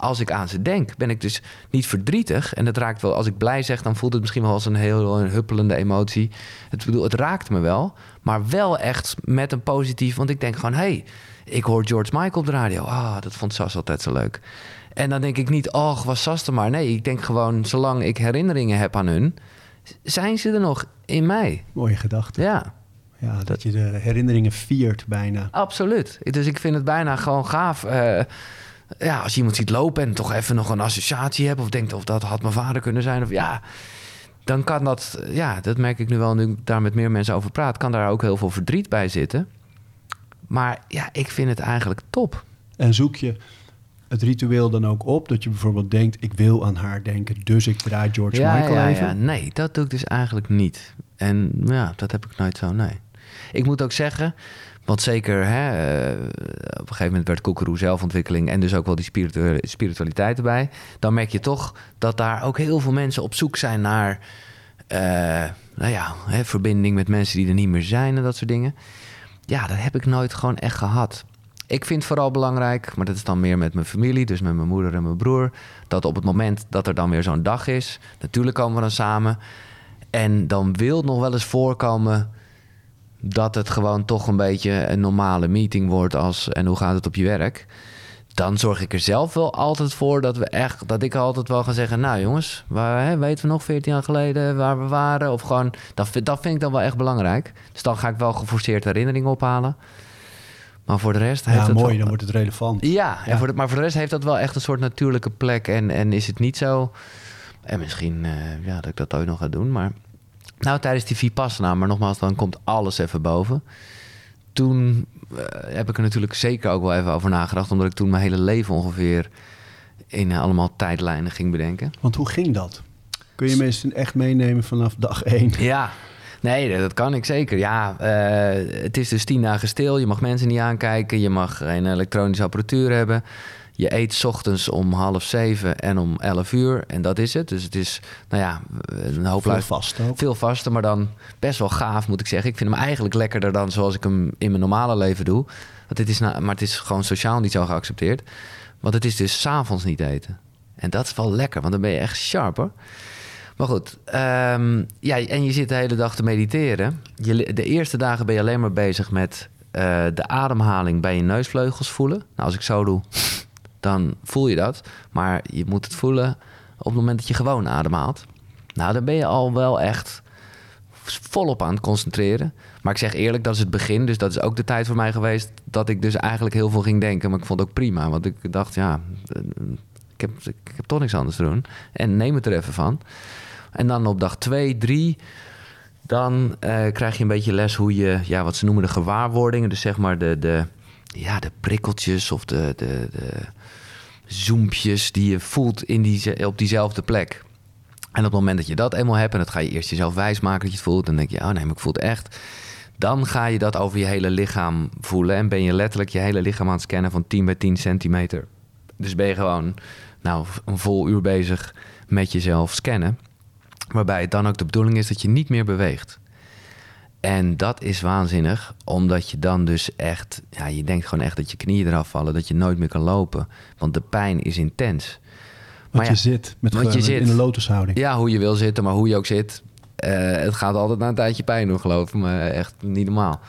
Als ik aan ze denk, ben ik dus niet verdrietig. En dat raakt wel, als ik blij zeg, dan voelt het misschien wel als een heel een huppelende emotie. Het, bedoel, het raakt me wel, maar wel echt met een positief. Want ik denk gewoon, hé, hey, ik hoor George Michael op de radio. Ah, dat vond Sas altijd zo leuk. En dan denk ik niet, oh, was Sas er maar. Nee, ik denk gewoon, zolang ik herinneringen heb aan hun, zijn ze er nog in mij. Mooie gedachte. Ja, Ja, dat je de herinneringen viert bijna. absoluut. Dus ik vind het bijna gewoon gaaf. eh, ja, als je iemand ziet lopen en toch even nog een associatie hebt... of denkt, of dat had mijn vader kunnen zijn. Of ja, dan kan dat... Ja, dat merk ik nu wel, nu ik daar met meer mensen over praat... kan daar ook heel veel verdriet bij zitten. Maar ja, ik vind het eigenlijk top. En zoek je het ritueel dan ook op? Dat je bijvoorbeeld denkt, ik wil aan haar denken, dus ik draai George ja, Michael ja, even. ja. Nee, dat doe ik dus eigenlijk niet. En ja, dat heb ik nooit zo, nee. Ik moet ook zeggen, want zeker hè, eh, op een gegeven moment werd Koekeroe zelfontwikkeling... en dus ook wel die spiritu- spiritualiteit erbij. Dan merk je toch dat daar ook heel veel mensen op zoek zijn naar... eh, nou ja, hè, verbinding met mensen die er niet meer zijn en dat soort dingen. Ja, dat heb ik nooit gewoon echt gehad. Ik vind vooral belangrijk, maar dat is dan meer met mijn familie, dus met mijn moeder en mijn broer, dat op het moment dat er dan weer zo'n dag is, natuurlijk komen we dan samen. En dan wil het nog wel eens voorkomen dat het gewoon toch een beetje een normale meeting wordt als en hoe gaat het op je werk. Dan zorg ik er zelf wel altijd voor dat we echt, dat ik altijd wel ga zeggen, nou jongens, waar, hè, weten we nog 14 jaar geleden waar we waren? Of gewoon, dat, vind- dat vind ik dan wel echt belangrijk. Dus dan ga ik wel geforceerd herinneringen ophalen. Maar voor de rest heeft Ja, het mooi, wel- dan wordt het relevant. ja, en Ja. Voor de, maar voor de rest heeft dat wel echt een soort natuurlijke plek. En, en is het niet zo. En misschien eh, ja, dat ik dat ooit nog ga doen. Maar nou, tijdens die Vipassana, maar nogmaals, dan komt alles even boven. Toen eh, heb ik er natuurlijk zeker ook wel even over nagedacht. Omdat ik toen mijn hele leven ongeveer in allemaal tijdlijnen ging bedenken. Want hoe ging dat? Kun je mensen echt meenemen vanaf dag één? Ja, nee, dat kan ik zeker. Ja, eh, het is dus tien dagen stil. Je mag mensen niet aankijken. Je mag geen elektronische apparatuur hebben. Je eet 's ochtends om half zeven en om 11 uur. En dat is het. Dus het is, nou ja, een hoop Veel luister- vast ook. veel vaster, maar dan best wel gaaf, moet ik zeggen. Ik vind hem eigenlijk lekkerder dan zoals ik hem in mijn normale leven doe. Want het is nou, maar het is gewoon sociaal niet zo geaccepteerd. Want het is dus s'avonds niet eten. En dat is wel lekker, want dan ben je echt sharp hoor. Maar goed, ehm, ja, en je zit de hele dag te mediteren. Je, de eerste dagen ben je alleen maar bezig met eh, de ademhaling bij je neusvleugels voelen. Nou, als ik zo doe, dan voel je dat. Maar je moet het voelen op het moment dat je gewoon ademhaalt. Nou, dan ben je al wel echt volop aan het concentreren. Maar ik zeg eerlijk, dat is het begin. Dus dat is ook de tijd voor mij geweest dat ik dus eigenlijk heel veel ging denken. Maar ik vond het ook prima. Want ik dacht, ja, eh, ik heb, ik heb toch niks anders te doen. En neem het er even van. En dan op dag 2, 3, dan eh, krijg je een beetje les hoe je, ja, wat ze noemen de gewaarwordingen. Dus zeg maar de, de, ja, de prikkeltjes of de, de, de zoempjes die je voelt in die, op diezelfde plek. En op het moment dat je dat eenmaal hebt, en dat ga je eerst jezelf wijsmaken dat je het voelt, dan denk je, oh nee, maar ik voel het echt. Dan ga je dat over je hele lichaam voelen en ben je letterlijk je hele lichaam aan het scannen van 10 bij 10 centimeter. Dus ben je gewoon nou, een vol uur bezig met jezelf scannen. Waarbij het dan ook de bedoeling is dat je niet meer beweegt. En dat is waanzinnig, omdat je dan dus echt, ja, je denkt gewoon echt dat je knieën eraf vallen, dat je nooit meer kan lopen. Want de pijn is intens. Maar je ja, zit met je zit. in een lotushouding. Ja, hoe je wil zitten, maar hoe je ook zit. eh, het gaat altijd na een tijdje pijn doen, geloof me. Echt niet normaal.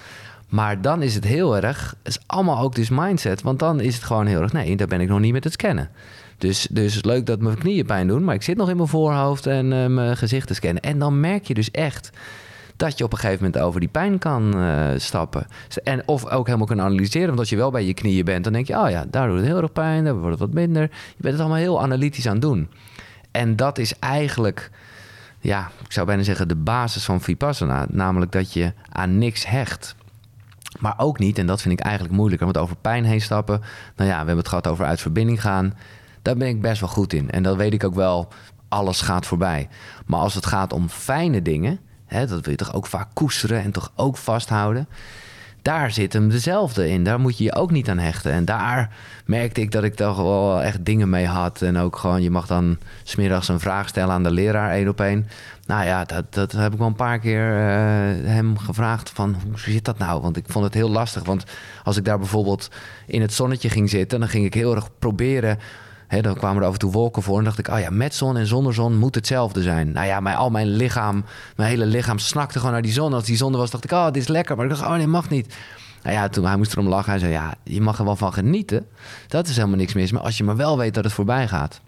Maar dan is het heel erg... Het is allemaal ook dus mindset. Want dan is het gewoon heel erg... Nee, daar ben ik nog niet met het scannen. Dus, dus het leuk dat mijn knieën pijn doen... maar ik zit nog in mijn voorhoofd en eh, mijn gezicht te scannen. En dan merk je dus echt dat je op een gegeven moment over die pijn kan eh, stappen. En of ook helemaal kan analyseren. Want als je wel bij je knieën bent, dan denk je... oh ja, daar doet het heel erg pijn, daar wordt het wat minder. Je bent het allemaal heel analytisch aan het doen. En dat is eigenlijk, ja, ik zou bijna zeggen de basis van Vipassana. Namelijk dat je aan niks hecht. Maar ook niet, en dat vind ik eigenlijk moeilijker, want over pijn heen stappen. Nou ja, we hebben het gehad over uit verbinding gaan. Daar ben ik best wel goed in. En dat weet ik ook wel, alles gaat voorbij. Maar als het gaat om fijne dingen, hè, dat wil je toch ook vaak koesteren en toch ook vasthouden. Daar zit hem dezelfde in. Daar moet je je ook niet aan hechten. En daar merkte ik dat ik toch wel echt dingen mee had. En ook gewoon, je mag dan smiddags een vraag stellen aan de leraar, één op één. Nou ja, dat, dat heb ik wel een paar keer eh, hem gevraagd van hoe zit dat nou? Want ik vond het heel lastig. Want als ik daar bijvoorbeeld in het zonnetje ging zitten, dan ging ik heel erg proberen. Dan kwamen er af en toe wolken voor en dacht ik, oh ja, met zon en zonder zon moet hetzelfde zijn. Nou ja, mijn, al mijn lichaam, mijn hele lichaam snakte gewoon naar die zon. Als die zon er was, dacht ik, oh, dit is lekker. Maar ik dacht, oh nee, mag niet. Nou ja, toen hij moest erom lachen. Hij zei, ja, je mag er wel van genieten. Dat is helemaal niks mis. Maar als je maar wel weet dat het voorbij gaat.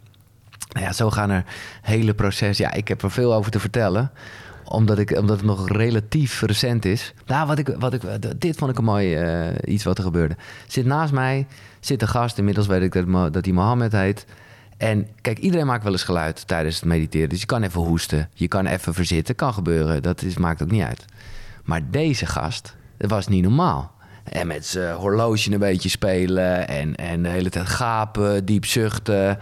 Nou ja, zo gaan er hele processen. Ja, ik heb er veel over te vertellen. Omdat, ik, omdat het nog relatief recent is. Nou, wat ik, wat ik, dit vond ik een mooi eh, iets wat er gebeurde. Zit naast mij, zit een gast. Inmiddels weet ik dat, hij Mohammed heet. En kijk, iedereen maakt wel eens geluid tijdens het mediteren. Dus je kan even hoesten. Je kan even verzitten. Kan gebeuren. Dat is, maakt ook niet uit. Maar deze gast, dat was niet normaal. En met zijn horloge een beetje spelen. En, en de hele tijd gapen, diep zuchten.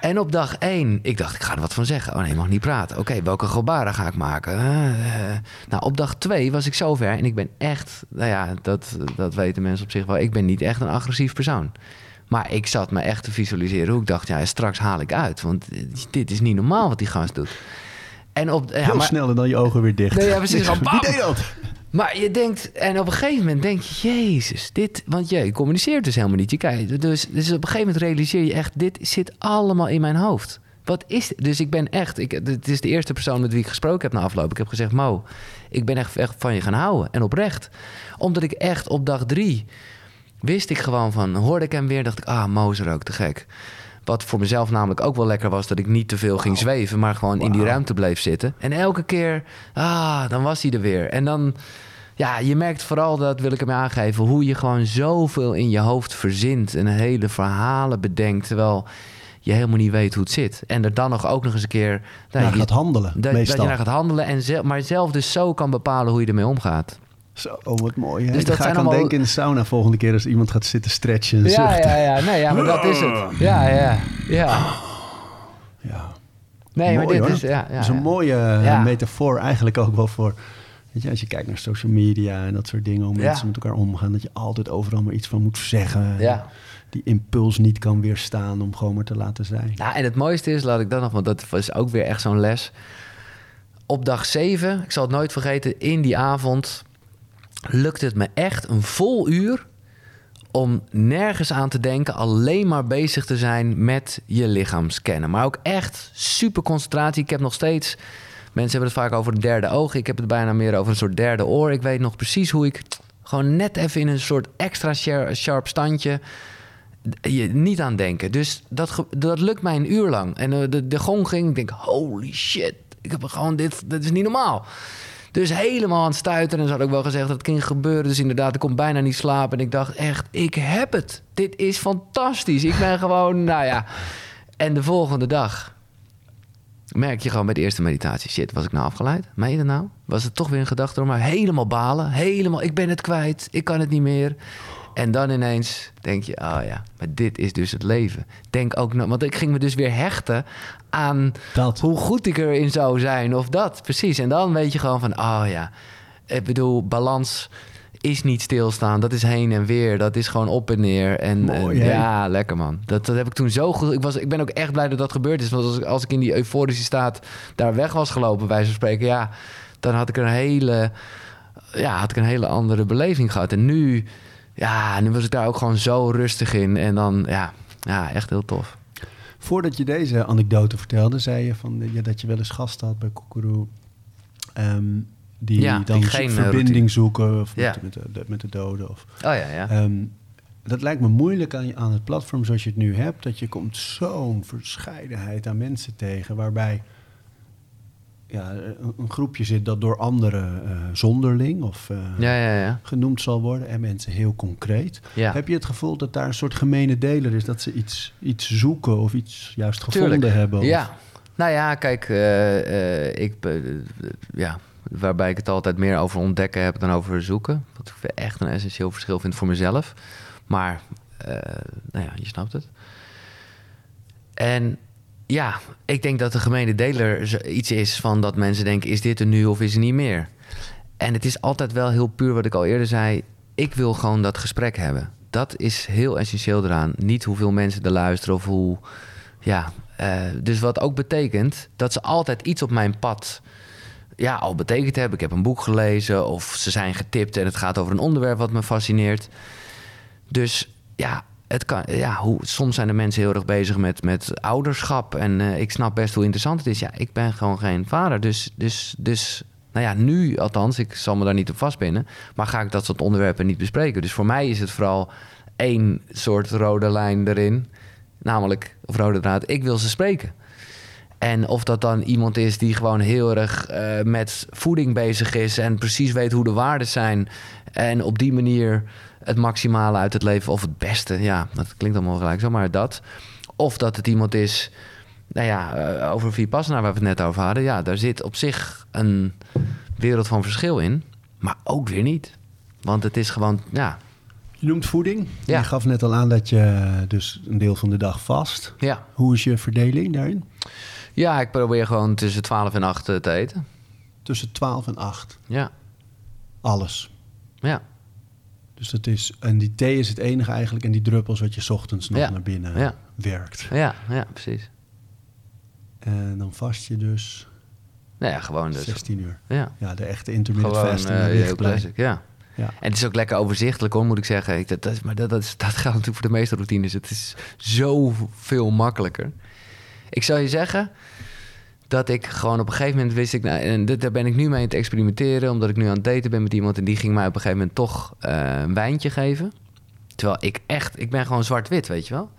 En op dag één, ik dacht, ik ga er wat van zeggen. Oh nee, ik mag niet praten. Oké, welke gebaren ga ik maken? Eh, eh. nou, op dag twee was ik zover. En ik ben echt, nou ja, dat, dat weten mensen op zich wel. Ik ben niet echt een agressief persoon. Maar ik zat me echt te visualiseren hoe ik dacht, ja, straks haal ik uit. Want dit is niet normaal wat die gast doet. En op, ja, Heel maar- snel en dan je ogen weer dicht. Nee, ja, precies. Wie bam! deed dat? Maar je denkt, en op een gegeven moment denk je, Jezus, dit, want je communiceert dus helemaal niet. Je kijkt, dus, dus op een gegeven moment realiseer je echt, dit zit allemaal in mijn hoofd. Wat is? Dus ik ben echt, ik, het is de eerste persoon met wie ik gesproken heb na afloop. Ik heb gezegd, Mo, ik ben echt, echt van je gaan houden. En oprecht. Omdat ik echt op dag drie wist ik gewoon van, hoorde ik hem weer, dacht ik, ah, Mo is er ook te gek. Wat voor mezelf namelijk ook wel lekker was, dat ik niet te veel ging zweven, maar gewoon in die ruimte bleef zitten. En elke keer, ah, dan was hij er weer. En dan, ja, je merkt vooral, dat wil ik hem aangeven, hoe je gewoon zoveel in je hoofd verzint en hele verhalen bedenkt, terwijl je helemaal niet weet hoe het zit. En er dan nog ook nog eens een keer... nou, Naar je- gaat handelen, dat, dat je naar gaat handelen, en maar zelf dus zo kan bepalen hoe je ermee omgaat. Zo, oh, wat mooi. Hè? Dus dat ga zijn ik allemaal- denken in de sauna volgende keer als iemand gaat zitten stretchen en Ja, zuchten. ja, ja, nee, ja, maar dat is het. Ja, ja, ja. Ja. Nee, maar dit hoor. is... Ja, ja, dat is een ja. mooie eh, Ja. metafoor eigenlijk ook wel voor... Weet je, als je kijkt naar social media en dat soort dingen... hoe mensen met elkaar omgaan... dat je altijd overal maar iets van moet zeggen. Ja. die impuls niet kan weerstaan om gewoon maar te laten zijn. Nou, en het mooiste is, laat ik dat nog, want dat was ook weer echt zo'n les. Op dag 7, ik zal het nooit vergeten, in die avond lukte het me echt een vol uur om nergens aan te denken, alleen maar bezig te zijn met je lichaam scannen. Maar ook echt super concentratie. Ik heb nog steeds, mensen hebben het vaak over een derde oog. Ik heb het bijna meer over een soort derde oor. Ik weet nog precies hoe ik gewoon net even in een soort extra sharp standje je niet aan denken. Dus dat, dat lukt mij een uur lang. En eh, de, de gong ging, ik denk, holy shit, ik heb gewoon dit, dat is niet normaal. Dus helemaal aan het stuiteren. En ze had ook wel gezegd dat het ging gebeuren. Dus inderdaad, ik kon bijna niet slapen. En ik dacht echt, ik heb het. Dit is fantastisch. Ik ben gewoon, nou ja. En de volgende dag merk je gewoon bij de eerste meditatie... shit, was ik nou afgeleid? Meen je nou? Was het toch weer een gedachte door maar helemaal balen. Helemaal, ik ben het kwijt. Ik kan het niet meer. En dan ineens denk je, oh ja, maar dit is dus het leven. Denk ook nog, want ik ging me dus weer hechten aan dat. hoe goed ik erin zou zijn of dat. Precies. En dan weet je gewoon van, oh ja, ik bedoel, balans is niet stilstaan. Dat is heen en weer. Dat is gewoon op en neer. En, Mooi, ja, lekker man. Dat, dat heb ik toen zo goed. Ik, was, ik ben ook echt blij dat dat gebeurd is. Want als ik, als ik in die euforische staat daar weg was gelopen, bij zo'n spreken, ja, dan had ik een hele, ja, had ik een hele andere beleving gehad. En nu ja, nu was ik daar ook gewoon zo rustig in. En dan, ja, ja echt heel tof. Voordat je deze anekdote vertelde, zei je van, ja, dat je wel eens gasten had bij Koekeroe. Ehm, die Ja, dan die geen, eh, verbinding routine. zoeken of Ja. met, met, de, met de doden. Of, Oh ja, ja. Ehm, dat lijkt me moeilijk aan, je- aan het platform zoals je het nu hebt. Dat je komt zo'n verscheidenheid aan mensen tegen. Waarbij ja, een, groepje zit dat door anderen eh, zonderling of eh, Ja, ja, ja. genoemd zal worden. En mensen heel concreet. Heb je het gevoel dat daar een soort gemene deler is? Dat ze iets, iets zoeken of iets juist gevonden Tuurlijk. hebben? of- Ja. Nou ja, kijk, eh, ik, ja, waarbij ik het altijd meer over ontdekken heb dan over zoeken. Wat ik echt een essentieel verschil vind voor mezelf. Maar, nou ja, je snapt het. En ja, ik denk dat de gemene deler iets is van dat mensen denken: is dit er nu of is er niet meer? En het is altijd wel heel puur wat ik al eerder zei. Ik wil gewoon dat gesprek hebben. Dat is heel essentieel eraan. Niet hoeveel mensen er luisteren of hoe. Ja, eh, dus wat ook betekent dat ze altijd iets op mijn pad ja, al betekend hebben. Ik heb een boek gelezen of ze zijn getipt en het gaat over een onderwerp wat me fascineert. Dus ja, het kan, ja hoe, soms zijn de mensen heel erg bezig met, met ouderschap. En eh, ik snap best hoe interessant het is. Ja, ik ben gewoon geen vader. Dus, dus, dus nou ja, nu althans, ik zal me daar niet op vastpinnen. Maar ga ik dat soort onderwerpen niet bespreken. Dus voor mij is het vooral één soort rode lijn erin. Namelijk, of rode draad, ik wil ze spreken. En of dat dan iemand is die gewoon heel erg eh, met voeding bezig is en precies weet hoe de waarden zijn. En op die manier het maximale uit het leven, of het beste, ja, dat klinkt allemaal gelijk zo, maar dat. Of dat het iemand is, nou ja, eh, over Vipassana waar we het net over hadden. Ja, daar zit op zich een wereld van verschil in, maar ook weer niet. Want het is gewoon, ja, Je noemt voeding. Ja. Je gaf net al aan dat je dus een deel van de dag vast. ja. Hoe is je verdeling daarin? Ja, ik probeer gewoon tussen 12 en 8 te eten. Tussen 12 en 8. Ja, Alles. ja, Dus dat is, en die thee is het enige eigenlijk en die druppels wat je 's ochtends nog Ja. naar binnen Ja. werkt. ja, ja, precies. En dan vast je dus Nou ja, gewoon dus. 16 uur. Ja. Ja, de echte intermittent Gewoon fasting. eh, heel classic, ja. Ja. En het is ook lekker overzichtelijk hoor, moet ik zeggen. Ik, dat, dat, maar dat, dat, is, dat geldt natuurlijk voor de meeste routines. Het is zoveel makkelijker. Ik zou je zeggen dat ik gewoon op een gegeven moment wist ik... Nou, en dit, daar ben ik nu mee aan het experimenteren... omdat ik nu aan het daten ben met iemand... en die ging mij op een gegeven moment toch eh, een wijntje geven. Terwijl ik echt... Ik ben gewoon zwart-wit, weet je wel.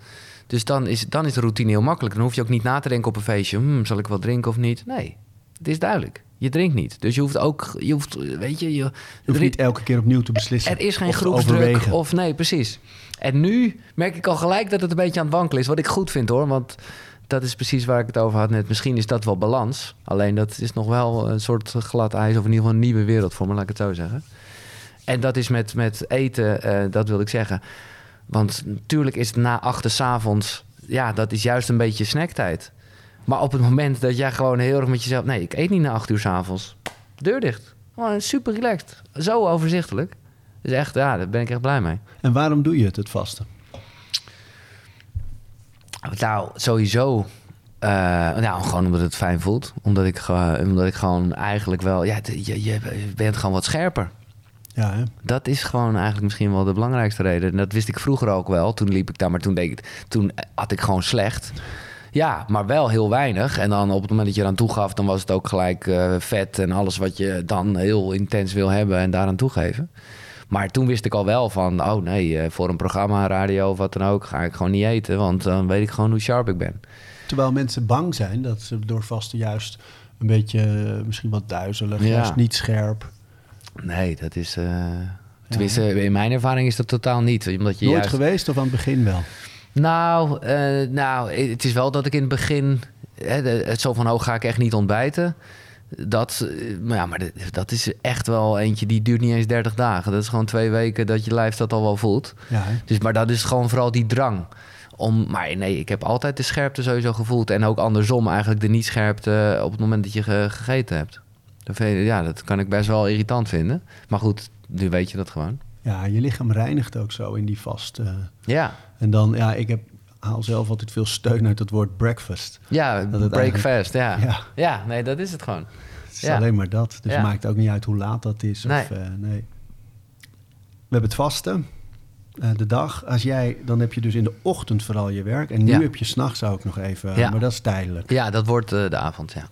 Dus dan is, dan is de routine heel makkelijk. Dan hoef je ook niet na te denken op een feestje... Hmm, zal ik wel drinken of niet? Nee, het is duidelijk. Je drinkt niet. Dus je hoeft ook... Je hoeft, weet je... je Je hoeft niet elke keer opnieuw te beslissen. er is geen groepsdruk of nee, precies. En nu merk ik al gelijk dat het een beetje aan het wankelen is. Wat ik goed vind hoor, want dat is precies waar ik het over had net. Misschien is dat wel balans. Alleen dat is nog wel een soort glad ijs of in ieder geval een nieuwe wereld voor me, laat ik het zo zeggen. En dat is met, met eten, eh, dat wil ik zeggen. Want natuurlijk is het na acht uur 's avonds, ja, dat is juist een beetje snacktijd. Maar op het moment dat jij gewoon heel erg met jezelf... Nee, ik eet niet na acht uur avonds. Deur dicht. Gewoon super relaxed. Zo overzichtelijk. Dus echt, ja, daar ben ik echt blij mee. En waarom doe je het, het vasten? Nou, sowieso. eh, nou, gewoon omdat het fijn voelt. Omdat ik, ge- omdat ik gewoon eigenlijk wel... Ja, je, je bent gewoon wat scherper. Ja, hè? Dat is gewoon eigenlijk misschien wel de belangrijkste reden. En dat wist ik vroeger ook wel. Toen liep ik daar, maar toen, deed ik, toen had ik gewoon slecht. Ja, maar wel heel weinig. En dan op het moment dat je eraan toegaf, dan was het ook gelijk eh, vet en alles wat je dan heel intens wil hebben en daaraan toegeven. Maar toen wist ik al wel van, oh nee, eh, voor een programma, radio of wat dan ook, ga ik gewoon niet eten. Want dan weet ik gewoon hoe sharp ik ben. Terwijl mensen bang zijn dat ze door vasten juist een beetje eh, misschien wat duizelig, Ja. juist niet scherp. Nee, dat is. eh tenminste, in mijn ervaring is dat totaal niet. Omdat je Nooit juist... geweest of aan het begin wel? Nou, nou, het is wel dat ik in het begin... Hè, het zo van, oh, ga ik echt niet ontbijten? Dat, eh, maar ja, maar dat- is echt wel eentje die duurt niet eens 30 dagen. Dat is gewoon twee weken dat je lijf dat al wel voelt. Ja? Dus, maar dat is gewoon vooral die drang. Om, maar nee, ik heb altijd de scherpte sowieso gevoeld. En ook andersom eigenlijk de niet-scherpte op het moment dat je ge- gegeten hebt. Dat je- Ja, dat kan ik best wel irritant vinden. Maar goed, nu weet je dat gewoon. ja, je lichaam reinigt ook zo in die vast. eh. Ja, en dan, ja, ik heb, haal zelf altijd veel steun uit het woord breakfast. ja Dat het break eigenlijk- fast, ja. Ja. ja. nee, dat is het gewoon. Het is Ja. alleen maar dat. Dus Ja. het maakt ook niet uit hoe laat dat is. Nee. Of, eh, nee. We hebben het vasten. eh, de dag. Als jij, dan heb je dus in de ochtend vooral je werk. En nu heb je s'nachts ook nog even. Ja. Maar dat is tijdelijk. Ja, dat wordt eh, de avond, ja.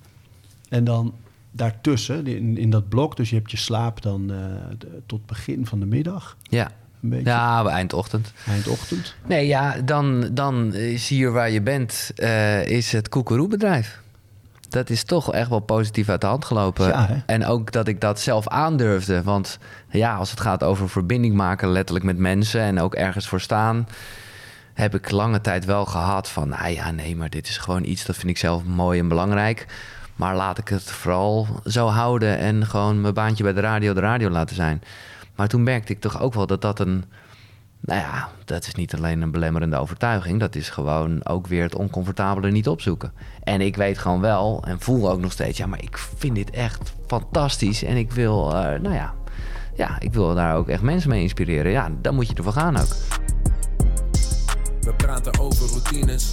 En dan daartussen, in, in dat blok, dus je hebt je slaap dan tot begin van de middag. Ja, Een beetje. ja eindochtend. Eindochtend. Nee, ja, dan, dan is hier waar je bent, eh, is het koekeroebedrijf. Dat is toch echt wel positief uit de hand gelopen. Ja, en ook dat ik dat zelf aandurfde. Want ja, als het gaat over verbinding maken, letterlijk met mensen en ook ergens voor staan, heb ik lange tijd wel gehad van, nou ja, nee, maar dit is gewoon iets dat vind ik zelf mooi en belangrijk. Maar laat ik het vooral zo houden en gewoon mijn baantje bij de radio de radio laten zijn. Maar toen merkte ik toch ook wel dat dat een, nou ja, dat is niet alleen een belemmerende overtuiging. Dat is gewoon ook weer het oncomfortabele niet opzoeken. En ik weet gewoon wel en voel ook nog steeds... ja, maar ik vind dit echt fantastisch. En ik wil, eh, nou ja, ja, ik wil daar ook echt mensen mee inspireren. Ja, dan moet je ervoor gaan ook. We praten over routines.